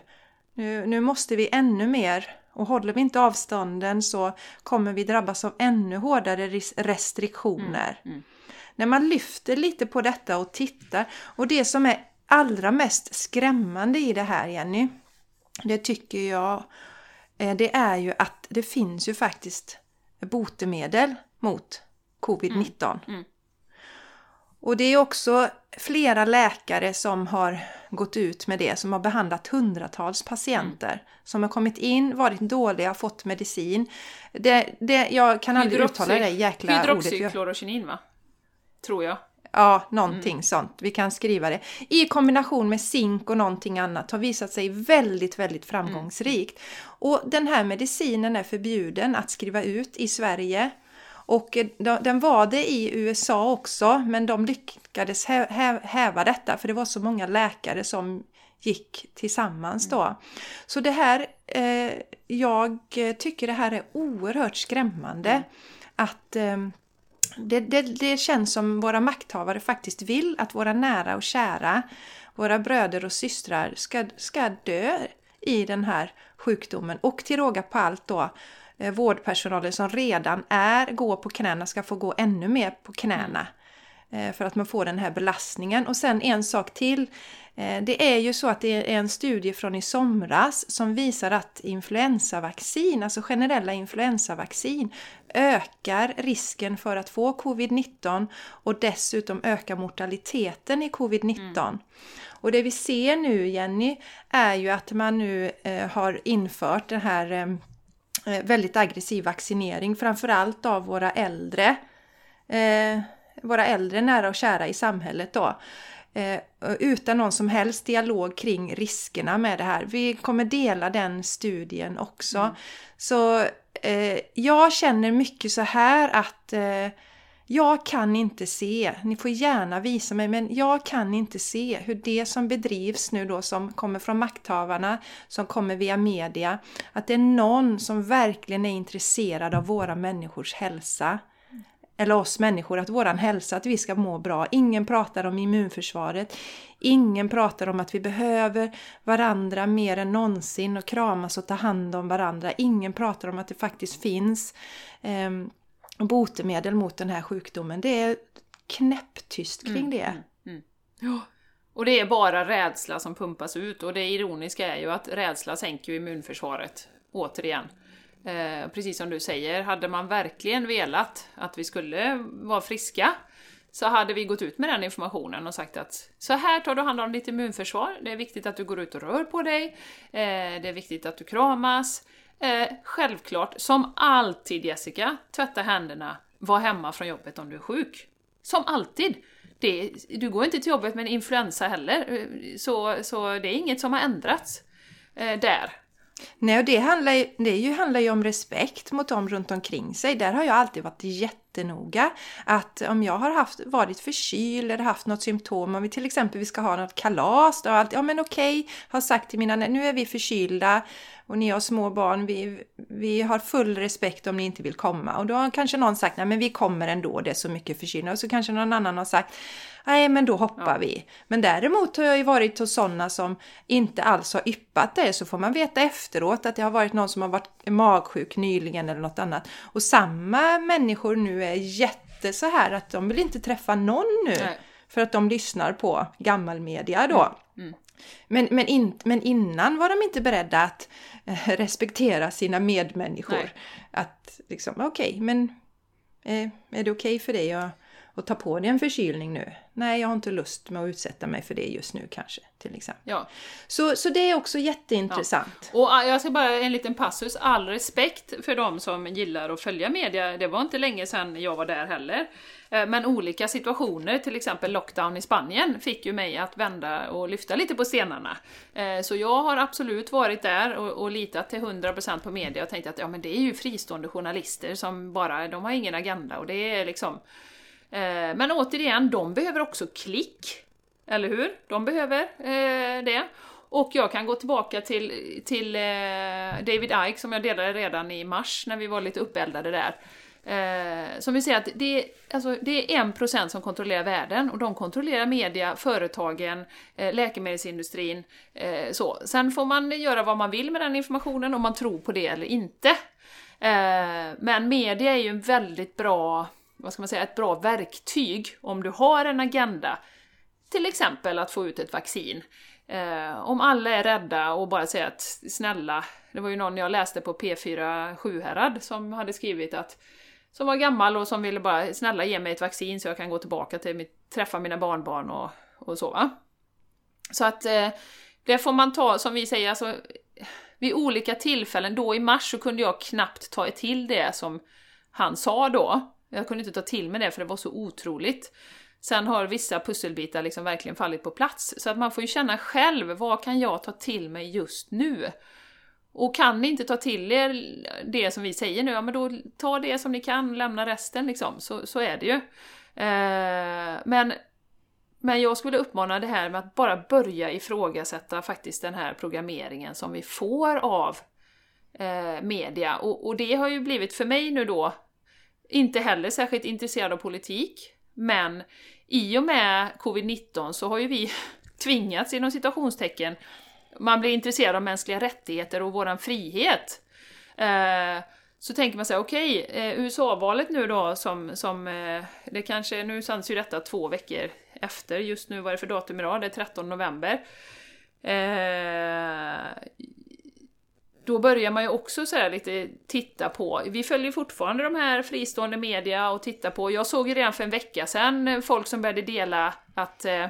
nu... Nu måste vi ännu mer och håller vi inte avstånden så kommer vi drabbas av ännu hårdare res- restriktioner. När man lyfter lite på detta och tittar och det som är allra mest skrämmande i det här Jenny, det tycker jag, eh, det är ju att det finns ju faktiskt botemedel mot covid-19. Mm, mm. Och det är också flera läkare som har gått ut med det, som har behandlat hundratals patienter. Som har kommit in, varit dåliga, fått medicin. Det, det, jag kan aldrig uttala det jäkla ordet. Hydroxyklorokinin va? Tror jag. Ja, någonting sånt. Vi kan skriva det. I kombination med zink och någonting annat har visat sig väldigt, väldigt framgångsrikt. Och den här medicinen är förbjuden att skriva ut i Sverige. Och eh, de- den var det i USA också, men de lyckades hä- hä- häva detta för det var så många läkare som gick tillsammans då. Så det här, eh, jag tycker det här är oerhört skrämmande. Att eh, det, det, det känns som våra makthavare faktiskt vill att våra nära och kära, våra bröder och systrar ska, ska dö i den här sjukdomen. Och till råga på allt då, eh, vårdpersonalen som redan är, går på knäna ska få gå ännu mer på knäna. eh, för att man får den här belastningen. Och sen en sak till. Eh, det är ju så att det är en studie från i somras som visar att influensavaccin, alltså generella influensavaccin, ökar risken för att få covid-19 och dessutom ökar mortaliteten i covid-19. Mm. Och det vi ser nu Jenny är ju att man nu eh, har infört den här eh, väldigt aggressiv vaccinering framförallt av våra äldre. Eh, våra äldre nära och kära i samhället då. Eh, utan någon som helst dialog kring riskerna med det här. Vi kommer dela den studien också. Mm. Så eh, jag känner mycket så här att eh, jag kan inte se, ni får gärna visa mig, men jag kan inte se hur det som bedrivs nu då som kommer från makthavarna, som kommer via media, att det är någon som verkligen är intresserad av våra människors hälsa eller oss människor, att våran hälsa, att vi ska må bra. Ingen pratar om immunförsvaret. Ingen pratar om att vi behöver varandra mer än någonsin och kramas och ta hand om varandra. Ingen pratar om att det faktiskt finns eh, botemedel mot den här sjukdomen. Det är knäpptyst kring mm, det. Mm, mm. Och det är bara rädsla som pumpas ut och det ironiska är ju att rädsla sänker immunförsvaret, återigen. Eh, precis som du säger, hade man verkligen velat att vi skulle vara friska så hade vi gått ut med den informationen och sagt att så här tar du hand om ditt immunförsvar, det är viktigt att du går ut och rör på dig, eh, det är viktigt att du kramas. Eh, självklart, som alltid Jessica, tvätta händerna, var hemma från jobbet om du är sjuk. Som alltid! Det, du går inte till jobbet med en influensa heller, eh, så, så det är inget som har ändrats där. Nej, och det handlar, ju, det ju, handlar ju om respekt mot dem runt omkring sig. Där har jag alltid varit jättenoga. Att om jag har haft, varit förkyld eller haft något symptom, om vi till exempel vi ska ha något kalas, då alltid, ja men okej, har sagt till mina, nu är vi förkylda och ni har små barn, vi, vi har full respekt om ni inte vill komma. Och då har kanske någon sagt, nej men vi kommer ändå, det är så mycket förkylda. Och så kanske någon annan har sagt, nej men då hoppar ja. vi. Men däremot har jag ju varit hos sådana som inte alls har yppat det, så får man veta efteråt att det har varit någon som har varit magsjuk nyligen eller något annat. Och samma människor nu är jätte så här att de vill inte träffa någon nu. Nej. För att de lyssnar på gammalmedia då. Mm. Mm. Men, men, in, men innan var de inte beredda att eh, respektera sina medmänniskor. Nej. Att liksom, okej, okay, men eh, är det okej okay för dig att och ta på dig en förkylning nu. Nej, jag har inte lust med att utsätta mig för det just nu kanske, till exempel. Ja. Så, så det är också jätteintressant. Ja. Och ah, jag ska bara en liten passus, all respekt för de som gillar att följa media. Det var inte länge sedan jag var där heller. Eh, men olika situationer, till exempel lockdown i Spanien, fick ju mig att vända och lyfta lite på stenarna. Eh, så jag har absolut varit där och, och litat till 100% på media och tänkt att ja men det är ju fristående journalister som bara, de har ingen agenda och det är liksom Eh, men återigen, de behöver också klick. Eller hur? De behöver eh, det. Och jag kan gå tillbaka till, till eh, David Ike som jag delade redan i mars när vi var lite uppeldade där. Eh, som vi säger att det är, alltså, det är 1% som kontrollerar världen och de kontrollerar media, företagen, eh, läkemedelsindustrin. Eh, så. Sen får man göra vad man vill med den informationen om man tror på det eller inte. Eh, men media är ju en väldigt bra vad ska man säga, ett bra verktyg om du har en agenda. Till exempel att få ut ett vaccin. Eh, om alla är rädda och bara säger att snälla, det var ju någon jag läste på P4 Sjuhärad som hade skrivit att som var gammal och som ville bara snälla ge mig ett vaccin så jag kan gå tillbaka till mitt, träffa mina barnbarn och, och så va. Så att eh, det får man ta, som vi säger, alltså vid olika tillfällen, då i mars så kunde jag knappt ta till det som han sa då. Jag kunde inte ta till mig det för det var så otroligt. Sen har vissa pusselbitar liksom verkligen fallit på plats, så att man får ju känna själv, vad kan jag ta till mig just nu? Och kan ni inte ta till er det som vi säger nu, ja men då ta det som ni kan, lämna resten liksom, så, så är det ju. Eh, men, men jag skulle uppmana det här med att bara börja ifrågasätta faktiskt den här programmeringen som vi får av eh, media. Och, och det har ju blivit för mig nu då, inte heller särskilt intresserad av politik, men i och med covid-19 så har ju vi *laughs* tvingats inom citationstecken, man blir intresserad av mänskliga rättigheter och våran frihet. Eh, så tänker man sig, okej, okay, eh, USA-valet nu då som, som eh, det kanske, nu sänds ju detta två veckor efter, just nu, vad är det för datum idag? Det är 13 november. Eh, då börjar man ju också så lite titta på, vi följer fortfarande de här fristående media och tittar på, jag såg ju redan för en vecka sedan eh, folk som började dela att, eh,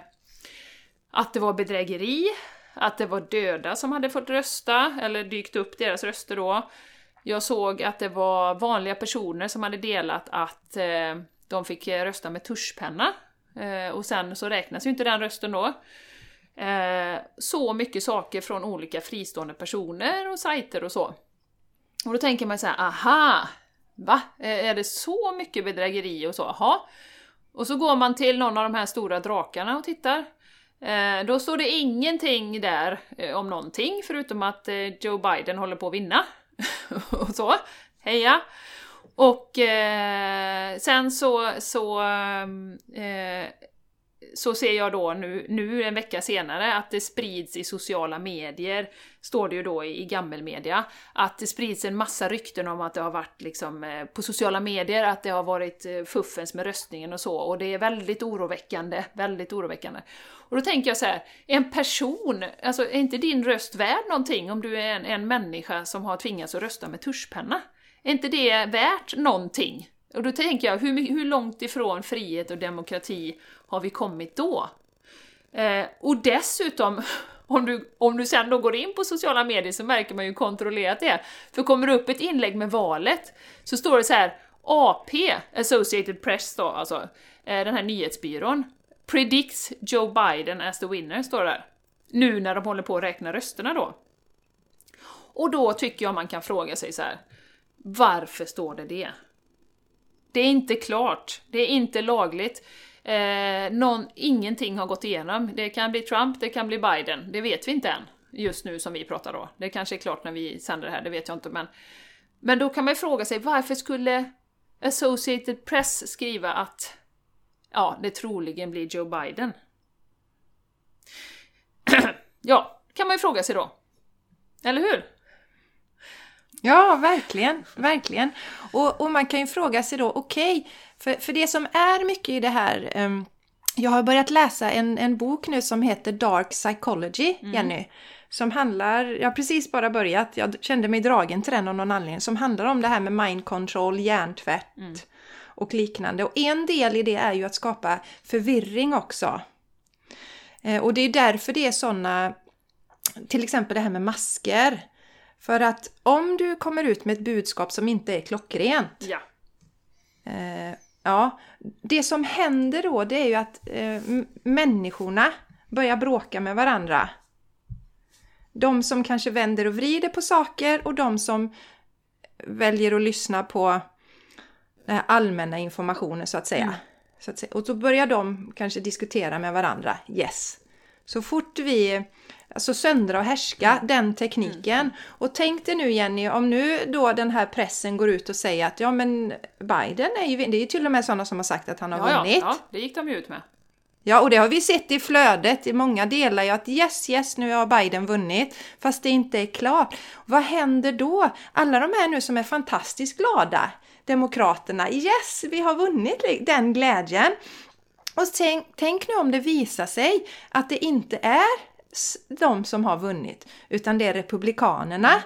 att det var bedrägeri, att det var döda som hade fått rösta, eller dykt upp deras röster då. Jag såg att det var vanliga personer som hade delat att eh, de fick rösta med tuschpenna. Och sen så räknas ju inte den rösten då. Eh, så mycket saker från olika fristående personer och sajter och så. Och då tänker man så här, aha! Va? Eh, är det så mycket bedrägeri och så? Jaha. Och så går man till någon av de här stora drakarna och tittar. Eh, då står det ingenting där eh, om någonting, förutom att eh, Joe Biden håller på att vinna. *laughs* och så. Heja! Och eh, sen så, så eh, så ser jag då nu, nu en vecka senare att det sprids i sociala medier, står det ju då i, i gammelmedia, att det sprids en massa rykten om att det har varit liksom eh, på sociala medier, att det har varit eh, fuffens med röstningen och så, och det är väldigt oroväckande, väldigt oroväckande. Och då tänker jag så här, en person, alltså är inte din röst värd någonting om du är en, en människa som har tvingats att rösta med tuschpenna? Är inte det värt någonting? Och då tänker jag, hur, hur långt ifrån frihet och demokrati har vi kommit då? Eh, och dessutom, *laughs* om du, om du sen då går in på sociala medier så märker man ju kontrollerat det. För kommer det upp ett inlägg med valet så står det så här AP, Associated Press då, alltså eh, den här nyhetsbyrån, predicts Joe Biden as the winner, står det där. Nu när de håller på att räkna rösterna då. Och då tycker jag man kan fråga sig så här, varför står det det? Det är inte klart, det är inte lagligt. Eh, någon, ingenting har gått igenom. Det kan bli Trump, det kan bli Biden, det vet vi inte än. Just nu som vi pratar då. Det kanske är klart när vi sänder det här, det vet jag inte men... Men då kan man ju fråga sig, varför skulle Associated Press skriva att ja, det troligen blir Joe Biden? *clears throat* ja, kan man ju fråga sig då. Eller hur? Ja, verkligen, verkligen. Och, och man kan ju fråga sig då, okej, okay, för, för det som är mycket i det här um, jag har börjat läsa en, en bok nu som heter Dark Psychology, mm. Jenny. Som handlar, jag har precis bara börjat, jag kände mig dragen till den av någon anledning, som handlar om det här med mind control, hjärntvätt mm. och liknande. Och en del i det är ju att skapa förvirring också. Eh, och det är därför det är sådana, till exempel det här med masker. För att om du kommer ut med ett budskap som inte är klockrent. Ja. Eh, ja, det som händer då det är ju att eh, människorna börjar bråka med varandra. De som kanske vänder och vrider på saker och de som väljer att lyssna på den allmänna informationen så att säga. Mm. Så att säga. Och så börjar de kanske diskutera med varandra. Yes. Så fort vi alltså söndra och härska, mm. den tekniken. Mm. Och tänk dig nu Jenny, om nu då den här pressen går ut och säger att ja men Biden är ju, det är ju till och med sådana som har sagt att han har ja, vunnit. Ja, ja, det gick de ju ut med. Ja, och det har vi sett i flödet. I många delar ju att yes, yes, nu har Biden vunnit. Fast det inte är klart. Vad händer då? Alla de här nu som är fantastiskt glada, Demokraterna, yes, vi har vunnit den glädjen. Och tänk, tänk nu om det visar sig att det inte är de som har vunnit, utan det är Republikanerna. Mm.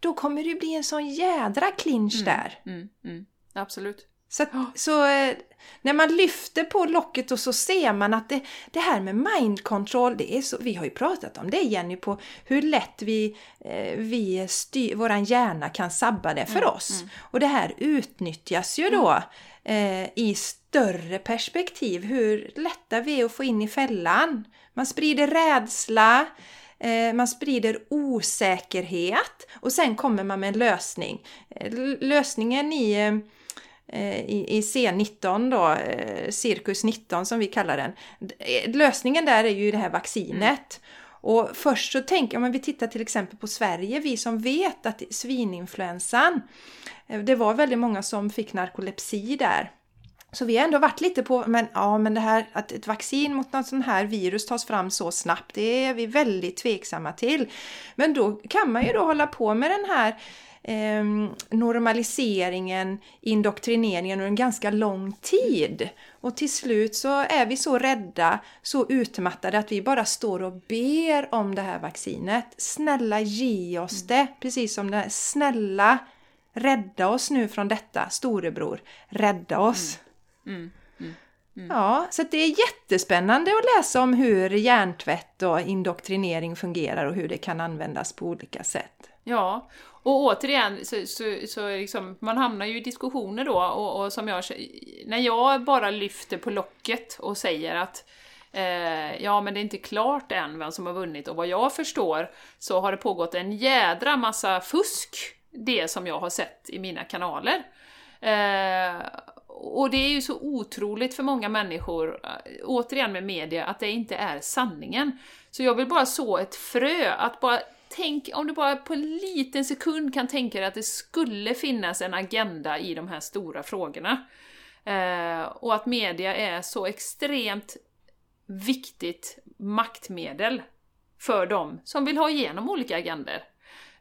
Då kommer det bli en sån jädra clinch mm. där. Mm. mm. Absolut. Så, *gasps* så eh, när man lyfter på locket och så ser man att det, det här med mind control, det är så, vi har ju pratat om det Jenny, på hur lätt vi, eh, vi styr, våran hjärna kan sabba det för mm, oss. Mm. Och det här utnyttjas ju då eh, i större perspektiv, hur lätta vi är att få in i fällan. Man sprider rädsla, eh, man sprider osäkerhet och sen kommer man med en lösning. Eh, lösningen i, eh, i, i C19 då, Cirkus 19 som vi kallar den. Lösningen där är ju det här vaccinet. Mm. Och först så tänker jag, om vi tittar till exempel på Sverige, vi som vet att svininfluensan, det var väldigt många som fick narkolepsi där. Så vi har ändå varit lite på, men ja, men det här att ett vaccin mot något sånt här virus tas fram så snabbt, det är vi väldigt tveksamma till. Men då kan man ju då hålla på med den här eh, normaliseringen, indoktrineringen under en ganska lång tid. Och till slut så är vi så rädda, så utmattade att vi bara står och ber om det här vaccinet. Snälla ge oss det! Precis som det här, snälla rädda oss nu från detta, storebror. Rädda oss! Mm. Mm. Mm. Ja, så det är jättespännande att läsa om hur hjärntvätt och indoktrinering fungerar och hur det kan användas på olika sätt. Ja, och återigen så, så, så liksom, man hamnar ju i diskussioner då och, och som jag, när jag bara lyfter på locket och säger att eh, ja men det är inte klart än vem som har vunnit och vad jag förstår så har det pågått en jädra massa fusk, det som jag har sett i mina kanaler. Eh, och det är ju så otroligt för många människor, eh, återigen med media, att det inte är sanningen. Så jag vill bara så ett frö, att bara tänk, om du bara på en liten sekund kan tänka dig att det skulle finnas en agenda i de här stora frågorna. Eh, och att media är så extremt viktigt maktmedel för dem som vill ha igenom olika agender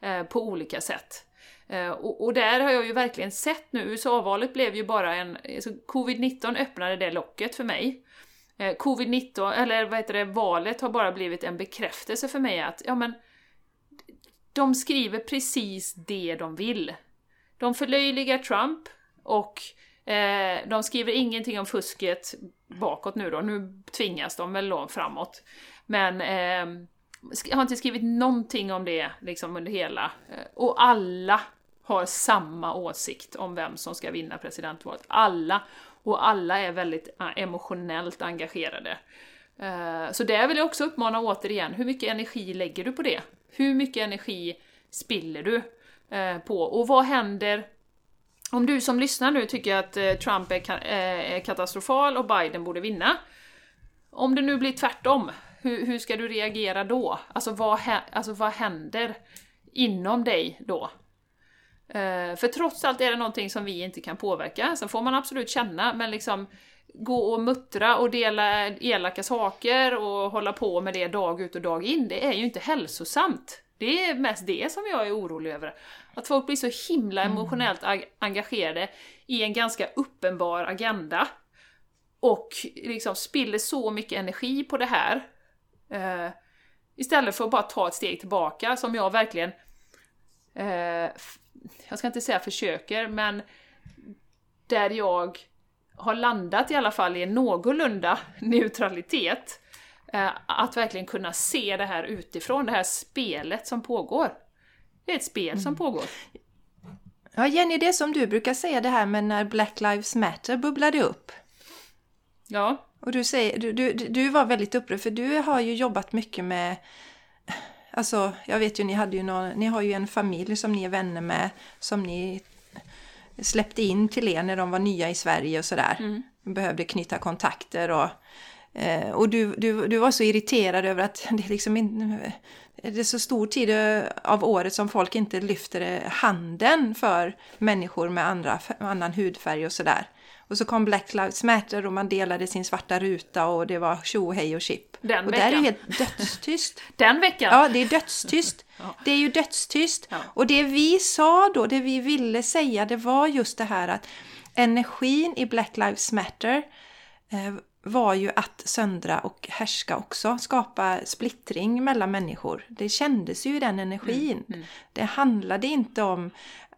eh, på olika sätt. Eh, och, och, där har jag ju verkligen sett nu, USA-valet blev ju bara en... Alltså Covid-19 öppnade det locket för mig. Eh, Covid-19, eller vad heter det, valet har bara blivit en bekräftelse för mig att, ja men, de skriver precis det de vill. De förlöjligar Trump och eh, de skriver ingenting om fusket bakåt nu då, nu tvingas de väl då framåt. Men eh, har inte skrivit någonting om det liksom under hela. Eh, och alla har samma åsikt om vem som ska vinna presidentvalet. Alla! Och alla är väldigt eh, emotionellt engagerade. Eh, så där vill jag också uppmana återigen, hur mycket energi lägger du på det? Hur mycket energi spiller du eh, på? Och vad händer om du som lyssnar nu tycker att Trump är katastrofal och Biden borde vinna? Om det nu blir tvärtom, hur, hur ska du reagera då? Alltså vad, alltså vad händer inom dig då? Uh, för trots allt är det någonting som vi inte kan påverka, sen får man absolut känna, men liksom gå och muttra och dela elaka saker och hålla på med det dag ut och dag in, det är ju inte hälsosamt. Det är mest det som jag är orolig över. Att folk blir så himla mm. emotionellt engagerade i en ganska uppenbar agenda. Och liksom spiller så mycket energi på det här. Uh, istället för att bara ta ett steg tillbaka, som jag verkligen uh, jag ska inte säga försöker, men där jag har landat i alla fall i en någorlunda *laughs* neutralitet. Eh, att verkligen kunna se det här utifrån, det här spelet som pågår. Det är ett spel mm. som pågår. Ja, Jenny, det som du brukar säga det här med när Black Lives Matter bubblade upp. Ja. Och du, säger, du, du, du var väldigt upprörd, för du har ju jobbat mycket med Alltså, jag vet ju, ni, hade ju någon, ni har ju en familj som ni är vänner med, som ni släppte in till er när de var nya i Sverige och sådär. Mm. Behövde knyta kontakter och, eh, och du, du, du var så irriterad över att det liksom. Det är så stor tid av året som folk inte lyfter handen för människor med andra, annan hudfärg och sådär. Och så kom Black Lives Matter och man delade sin svarta ruta och det var tjo hej och chip. Den och veckan. där är det helt dödstyst. *laughs* Den veckan! Ja, det är dödstyst. *laughs* ja. Det är ju dödstyst. Ja. Och det vi sa då, det vi ville säga, det var just det här att energin i Black Lives Matter eh, var ju att söndra och härska också, skapa splittring mellan människor. Det kändes ju i den energin. Mm, mm. Det handlade inte om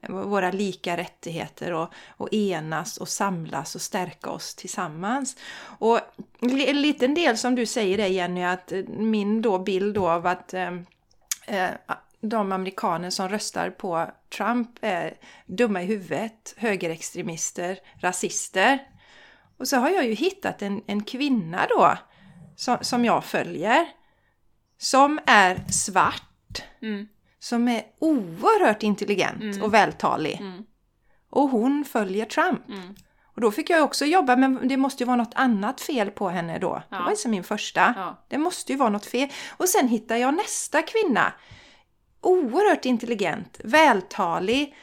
våra lika rättigheter och, och enas och samlas och stärka oss tillsammans. Och en liten del som du säger det Jenny, att eh, min då bild då av att eh, eh, de amerikaner som röstar på Trump är dumma i huvudet, högerextremister, rasister. Och så har jag ju hittat en, en kvinna då som, som jag följer som är svart. Mm som är oerhört intelligent mm. och vältalig. Mm. Och hon följer Trump. Mm. Och då fick jag också jobba, men det måste ju vara något annat fel på henne då. Ja. Det var alltså min första. Ja. Det måste ju vara något fel. Och sen hittar jag nästa kvinna. Oerhört intelligent, vältalig,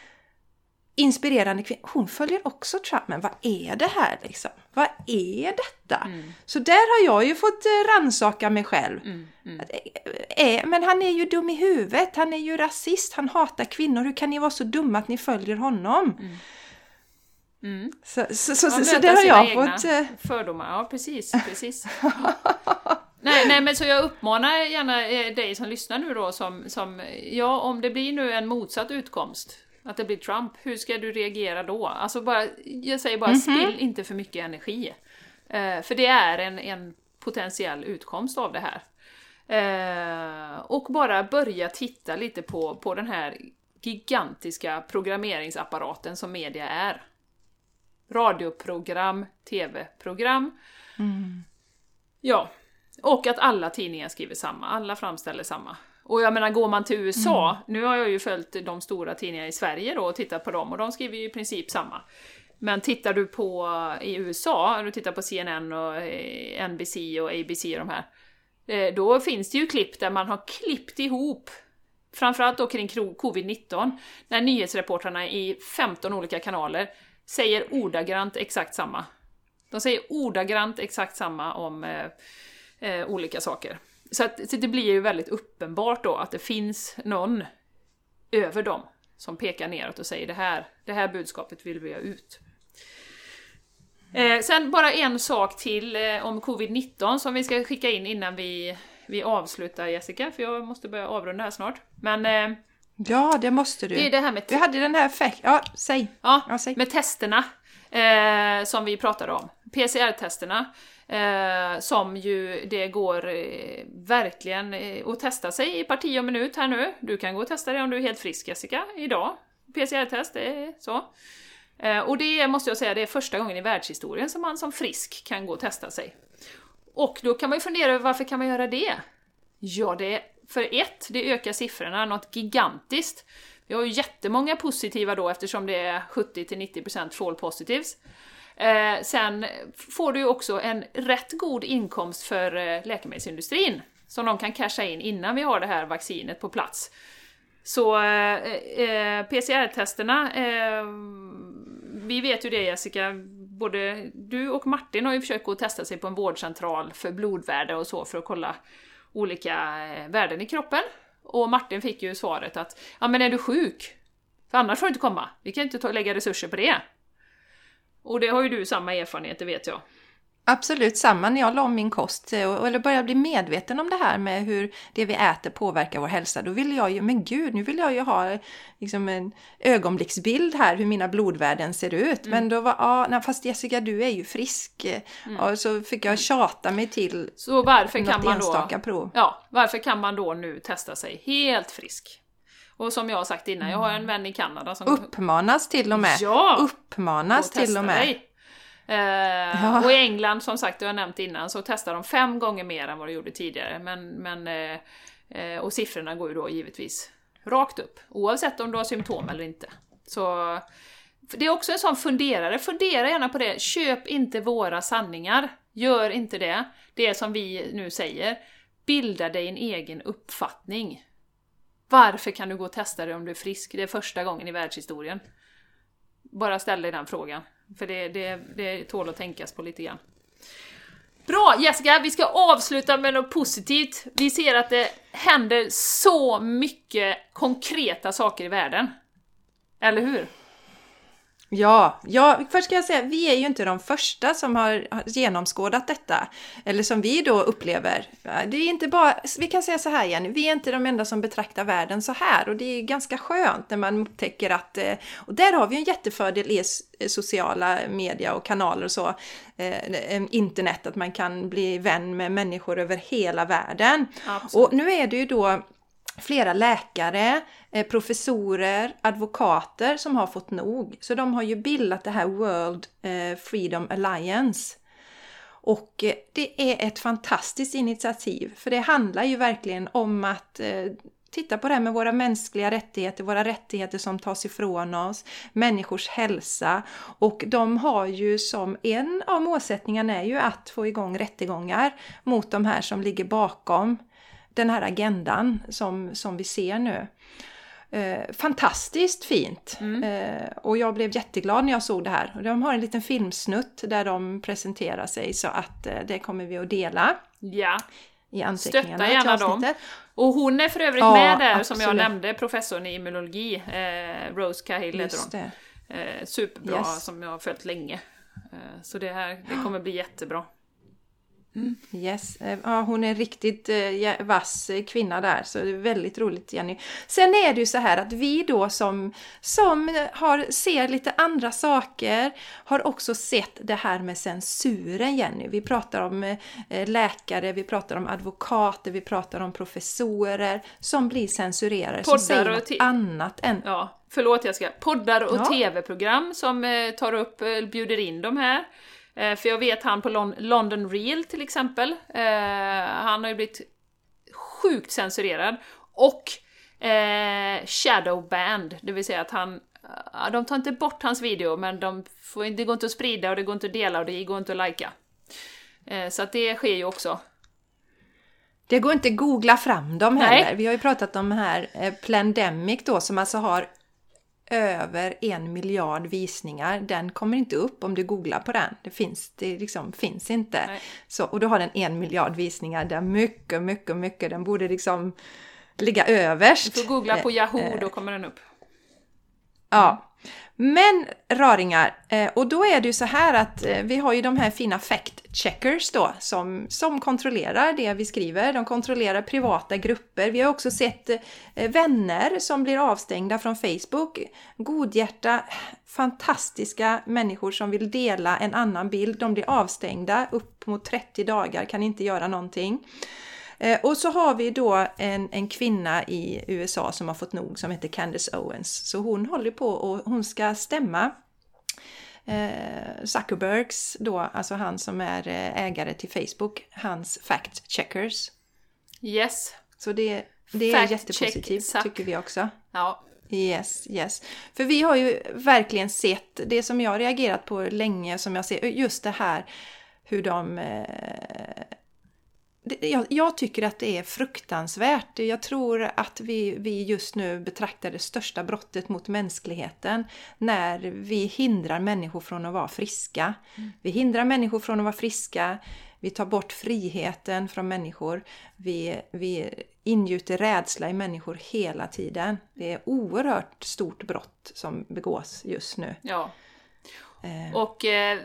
inspirerande kvinna. Hon följer också Trump. Men vad är det här liksom? Vad är detta? Mm. Så där har jag ju fått eh, rannsaka mig själv. Mm, mm. Eh, eh, Men han är ju dum i huvudet, han är ju rasist, han hatar kvinnor. Hur kan ni vara så dumma att ni följer honom? Mm. Så, så, så, så, så möter där har jag fått... Fördomar, ja precis, *laughs* precis. nej, nej, men så jag uppmanar gärna dig som lyssnar nu då som, som, ja om det blir nu en motsatt utkomst, att det blir Trump, hur ska du reagera då? Alltså bara, jag säger bara spill inte för mycket energi. Eh, för det är en, en potentiell utkomst av det här. Eh, och bara börja titta lite på, på den här gigantiska programmeringsapparaten som media är radioprogram, tv-program. Ja, och att alla tidningar skriver samma, alla framställer samma. Och jag menar, går man till USA, nu har jag ju följt de stora tidningarna i Sverige då och tittat på dem och de skriver ju i princip samma. Men tittar du på i USA, du tittar på CNN och eh, NBC och ABC och de här, eh, då finns det ju klipp där man har klippt ihop Framförallt då kring kro- covid-19, när nyhetsreportrarna i 15 olika kanaler säger ordagrant exakt samma. De säger ordagrant exakt samma om eh, eh, olika saker. Så, att, så det blir ju väldigt uppenbart då att det finns någon över dem som pekar neråt och säger det här, det här budskapet vill vi ha ut. Eh, sen bara en sak till eh, om covid-19 som vi ska skicka in innan vi, vi avslutar Jessica, för jag måste börja avrunda här snart. Men eh, Ja, det måste du. det är det här med Vi hade den här. Ja, säg. Ja, Ja, säg. med testerna eh, som vi pratade om. PCR-testerna. Eh, som ju det går eh, verkligen eh, att testa sig i parti och minut här nu. Du kan gå och testa det om du är helt frisk Jessica, idag. PCR-test, det är så. Eh, och det måste jag säga, det är första gången i världshistorien som man som frisk kan gå och testa sig. Och då kan man ju fundera över varför kan man göra det? Ja, det är för ett, det ökar siffrorna något gigantiskt. Vi har ju jättemånga positiva då eftersom det är 70-90% fall positives. Eh, sen får du ju också en rätt god inkomst för eh, läkemedelsindustrin som de kan casha in innan vi har det här vaccinet på plats. Så eh, eh PCR-testerna, eh, vi vet ju det Jessica, både du och Martin har ju försökt gå och testa sig på en vårdcentral för blodvärde och så för att kolla olika eh, värden i kroppen. Och Martin fick ju svaret att ja men är du sjuk? För annars får du inte komma. Vi kan inte ta, lägga resurser på det. Och det har ju du samma erfarenhet, det vet jag. Absolut samma när jag la om min kost eh, och- eller började bli medveten om det här med hur det vi äter påverkar vår hälsa. Då ville jag ju, men gud, nu vill jag ju ha liksom en ögonblicksbild här hur mina blodvärden ser ut. Men då var, ja, nej, fast Jessica du är ju frisk. Ja, så fick jag tjata mig till Så varför kan något man då... enstaka prov. Ja, varför kan man då nu testa sig helt frisk? Och som jag har sagt innan, jag har en vän i Kanada som... Uppmanas till och med. Ja! Uppmanas och till och med. dig. Eh, Och i England, som sagt, det har jag nämnt innan, så testar de fem gånger mer än vad de gjorde tidigare. Men, men, eh, eh, och siffrorna går ju då givetvis rakt upp, oavsett om du har symptom eller inte. Så det är också en sån funderare, fundera gärna på det. Köp inte våra sanningar. Gör inte det. Det som vi nu säger. Bilda dig en egen uppfattning. Varför kan du gå och testa dig om du är frisk? Det är första gången i världshistorien. Bara ställ dig den frågan. För det, det, det tål att tänkas på lite grann. Bra Jessica, vi ska avsluta med något positivt. Vi ser att det händer så mycket konkreta saker i världen. Eller hur? Ja, ja, först ska jag säga, vi är ju inte de första som har genomskådat detta. Eller som vi då upplever. Det är inte bara, vi kan säga så här Jenny, vi är inte de enda som betraktar världen så här. Och det är ganska skönt när man upptäcker att, eh, och där har vi en jättefördel i s- sociala media och kanaler och så, eh, internet, att man kan bli vän med människor över hela världen. Absolut. Och nu är det ju då flera läkare, eh, professorer, advokater som har fått nog. Så de har ju bildat det här World eh, Freedom Alliance. Och eh, det är ett fantastiskt initiativ, för det handlar ju verkligen om att eh, titta på det här med våra mänskliga rättigheter, våra rättigheter som tas ifrån oss, människors hälsa. Och de har ju som en av målsättningarna är ju att få igång rättegångar mot de här som ligger bakom den här agendan som, som vi ser nu. Eh, fantastiskt fint! Mm. Eh, och jag blev jätteglad när jag såg det här. De har en liten filmsnutt där de presenterar sig så att eh, det kommer vi att dela Ja. i anteckningarna Stötta gärna dem. Och hon är för övrigt Ja, med där som jag absolut. nämnde, professorn i immunologi, eh, Rose Cahill heter hon. Eh, superbra, Yes. som jag har följt länge. Eh, så det här det kommer bli jättebra. Yes. Eh, Ja, hon är en riktigt eh, vass eh, kvinna där, så det är väldigt roligt Jenny. Sen är det ju så här att vi då som, som har, ser lite andra saker har också sett det här med censuren Jenny. Vi pratar om läkare, vi pratar om advokater, vi pratar om professorer som blir censurerade, som säger något annat än... Ja, förlåt jag ska. Poddar och Ja. tv-program som tar upp, bjuder in de här. Eh, för jag vet han på Lon- London Real till exempel, eh, han har ju blivit sjukt censurerad. Och eh, shadow band, det vill säga att han de tar inte bort hans video, men de får, det går inte att sprida och det går inte att dela och det går inte att lajka. Eh, så att det sker ju också. Det går inte att googla fram dem Nej. heller. Vi har ju pratat om här eh, Plandemic då som alltså har över en miljard visningar. Den kommer inte upp om du googlar på den. Det finns, det liksom finns inte. Nej. Så, och då har den en miljard visningar. Det är mycket, mycket, mycket. Den borde liksom ligga överst. Du får googla på Eh, Yahoo, då kommer den upp. Ja. Men raringar, eh, och då är det ju så här att eh, vi har ju de här fina fact checkers då som, som kontrollerar det vi skriver. De kontrollerar privata grupper. Vi har också sett eh, vänner som blir avstängda från Facebook. Godhjärta, fantastiska människor som vill dela en annan bild. De blir avstängda upp mot 30 dagar, kan inte göra någonting. Eh, Och så har vi då en, en kvinna i USA som har fått nog som heter Candace Owens. Så hon håller på och hon ska stämma eh, Zuckerbergs då, alltså han som är eh, ägare till Facebook, hans fact checkers. Yes. Så det, det är jättepositivt tycker vi också. Ja. Yes, yes. För vi har ju verkligen sett det som jag reagerat på länge, som jag ser, just det här hur de... Jag, jag tycker att det är fruktansvärt. Jag tror att vi, vi just nu betraktar det största brottet mot mänskligheten när vi hindrar människor från att vara friska. Vi hindrar människor från att vara friska. Vi tar bort friheten från människor. Vi, vi ingjuter rädsla i människor hela tiden. Det är oerhört stort brott som begås just nu. ja. Eh, Och eh,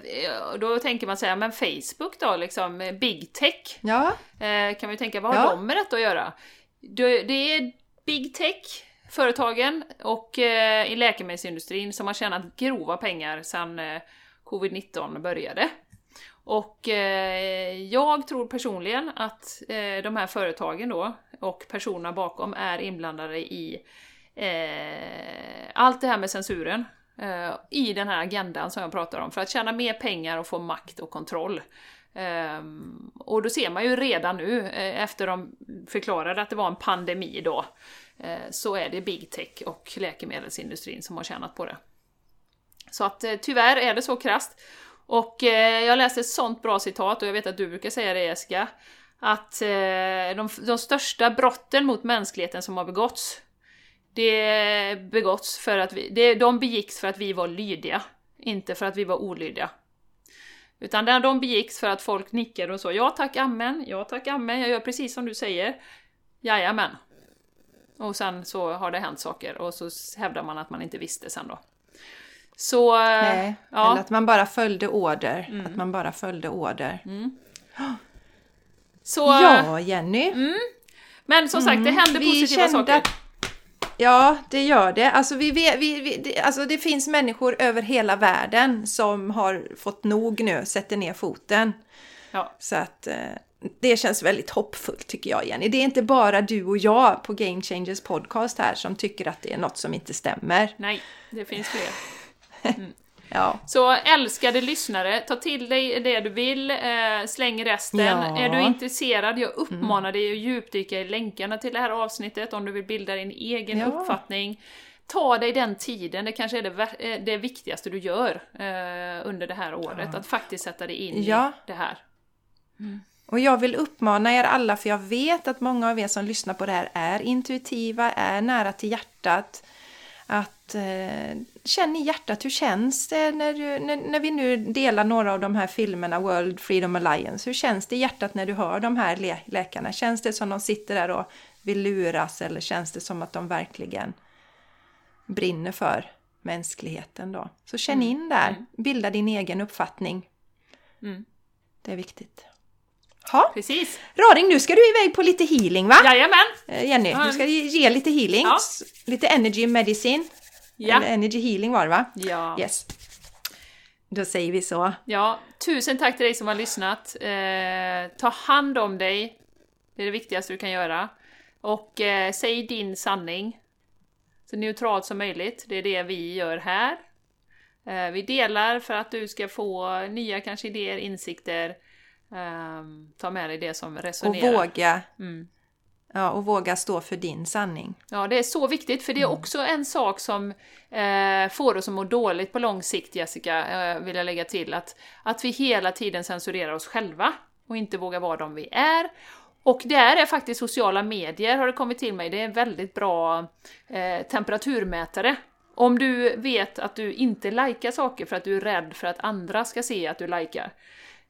då tänker man säga, men Facebook då, liksom, big tech, ja, eh, kan vi tänka, vad har Ja. de med detta att göra? Det, det är big tech, företagen och eh, i läkemedelsindustrin som har tjänat grova pengar sedan eh, covid-19 började. Och eh, jag tror personligen att eh, de här företagen då och personerna bakom är inblandade i eh, allt det här med censuren. Eh, I den här agendan som jag pratar om, för att tjäna mer pengar och få makt och kontroll. Eh, och då ser man ju redan nu, eh, efter de förklarade att det var en pandemi då, eh, så är det big tech och läkemedelsindustrin som har tjänat på det. Så att eh, tyvärr är det så krasst. Och eh, jag läste ett sånt bra citat, och jag vet att du brukar säga det Jessica, att eh, de, de största brotten mot mänskligheten som har begåtts, det begåtts för att vi, det, de begicks för att vi var lydiga, inte för att vi var olydiga. Utan de begicks för att folk nickade och så, ja tack amen, ja tack amen, jag gör precis som du säger. Jajamän. Och sen så har det hänt saker och så hävdar man att man inte visste sen då. Så... nej. ja. Eller att man bara följde order. Att man bara följde order. *gasps* Så, Ja, Jenny. Men som sagt, det händer Vi positiva saker. att- Ja, det gör det. Alltså, vi, vi, vi, det, alltså det finns människor över hela världen som har fått nog nu, sätter ner foten. Ja. Så att eh, det känns väldigt hoppfullt tycker jag Jenny. Det är inte bara du och jag på Game Changers podcast här som tycker att det är något som inte stämmer. Nej, det finns fler. Ja, Så älskade lyssnare, ta till dig det du vill, eh, släng resten. Ja. Mm. Är du intresserad, jag uppmanar dig att djupdyka i länkarna till det här avsnittet om du vill bilda din egen Ja. uppfattning. Ta dig den tiden, det kanske är det, eh, det viktigaste du gör eh, under det här året, att faktiskt sätta dig in i det här. Och jag vill uppmana er alla, för jag vet att många av er som lyssnar på det här är intuitiva, är nära till hjärtat. Att eh, känn i hjärtat, hur känns det när, du, när, när vi nu delar några av de här filmerna, World Freedom Alliance, hur känns det i hjärtat när du hör de här lä läkarna? Känns det som de sitter där och vill luras eller känns det som att de verkligen brinner för mänskligheten då? Så känn Mm. in där, Mm. bilda din egen uppfattning. Mm. Det är viktigt. Ha. Precis. Raring, nu ska du iväg på lite healing va? Jajamän! Eh, Jenny, Ja. du ska ge lite healing. Ja. Lite energy medicine. Ja. Eller energy healing var det va? Ja. Yes. Då säger vi så. ja. Tusen tack till dig som har lyssnat. Eh, ta hand om dig. Det är det viktigaste du kan göra. Och eh, säg din sanning. Så neutralt som möjligt. Det är det vi gör här. Eh, vi delar för att du ska få nya kanske idéer, insikter. Ehm, ta med dig det som Och resonerar. våga, Mm. Ja, och våga stå för din sanning. Ja, det är så viktigt, för det är också en sak som eh, får oss att må dåligt på lång sikt, Jessica, eh, vill jag lägga till, att, att vi hela tiden censurerar oss själva och inte vågar vara de vi är. Och där är faktiskt sociala medier, har det kommit till mig, det är en väldigt bra eh, temperaturmätare. Om du vet att du inte likar saker för att du är rädd för att andra ska se att du likar,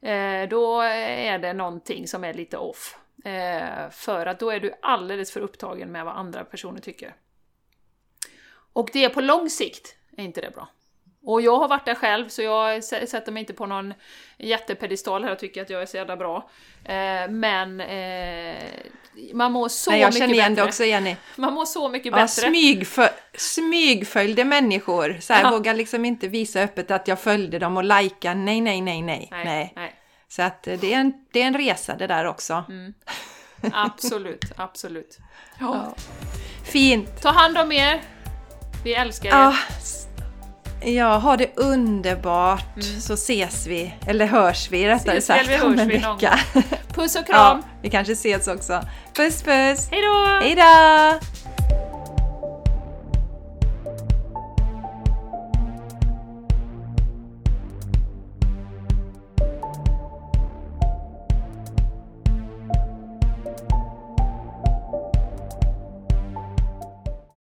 eh, då är det någonting som är lite off. Eh, för att då är du alldeles för upptagen med vad andra personer tycker. Och det på lång sikt är inte det bra. Och jag har varit där själv, så jag sätter mig inte på någon jättepedestal här och tycker att jag är så jävla bra. Eh, men eh, man mår så Nej, jag mycket känner igen bättre. det också Jenny. Man mår så mycket Ja, bättre. smygfö smygföljde människor. Så här, Ja. vågar liksom inte visa öppet att jag följde dem och lajka. Nej, nej, nej, nej. nej, nej. Så att eh, det är, en, det är en resa det där också. Mm. Absolut, *laughs* absolut. Ja. Fint. Ta hand om er. Vi älskar er. Ja, ja, ha det underbart så ses vi, eller hörs vi rättare Mm. Ses vi sagt eller om en vi någon vecka. Puss och *laughs* ja, kram. vi kanske ses också. Puss puss! Hej då! Hej då!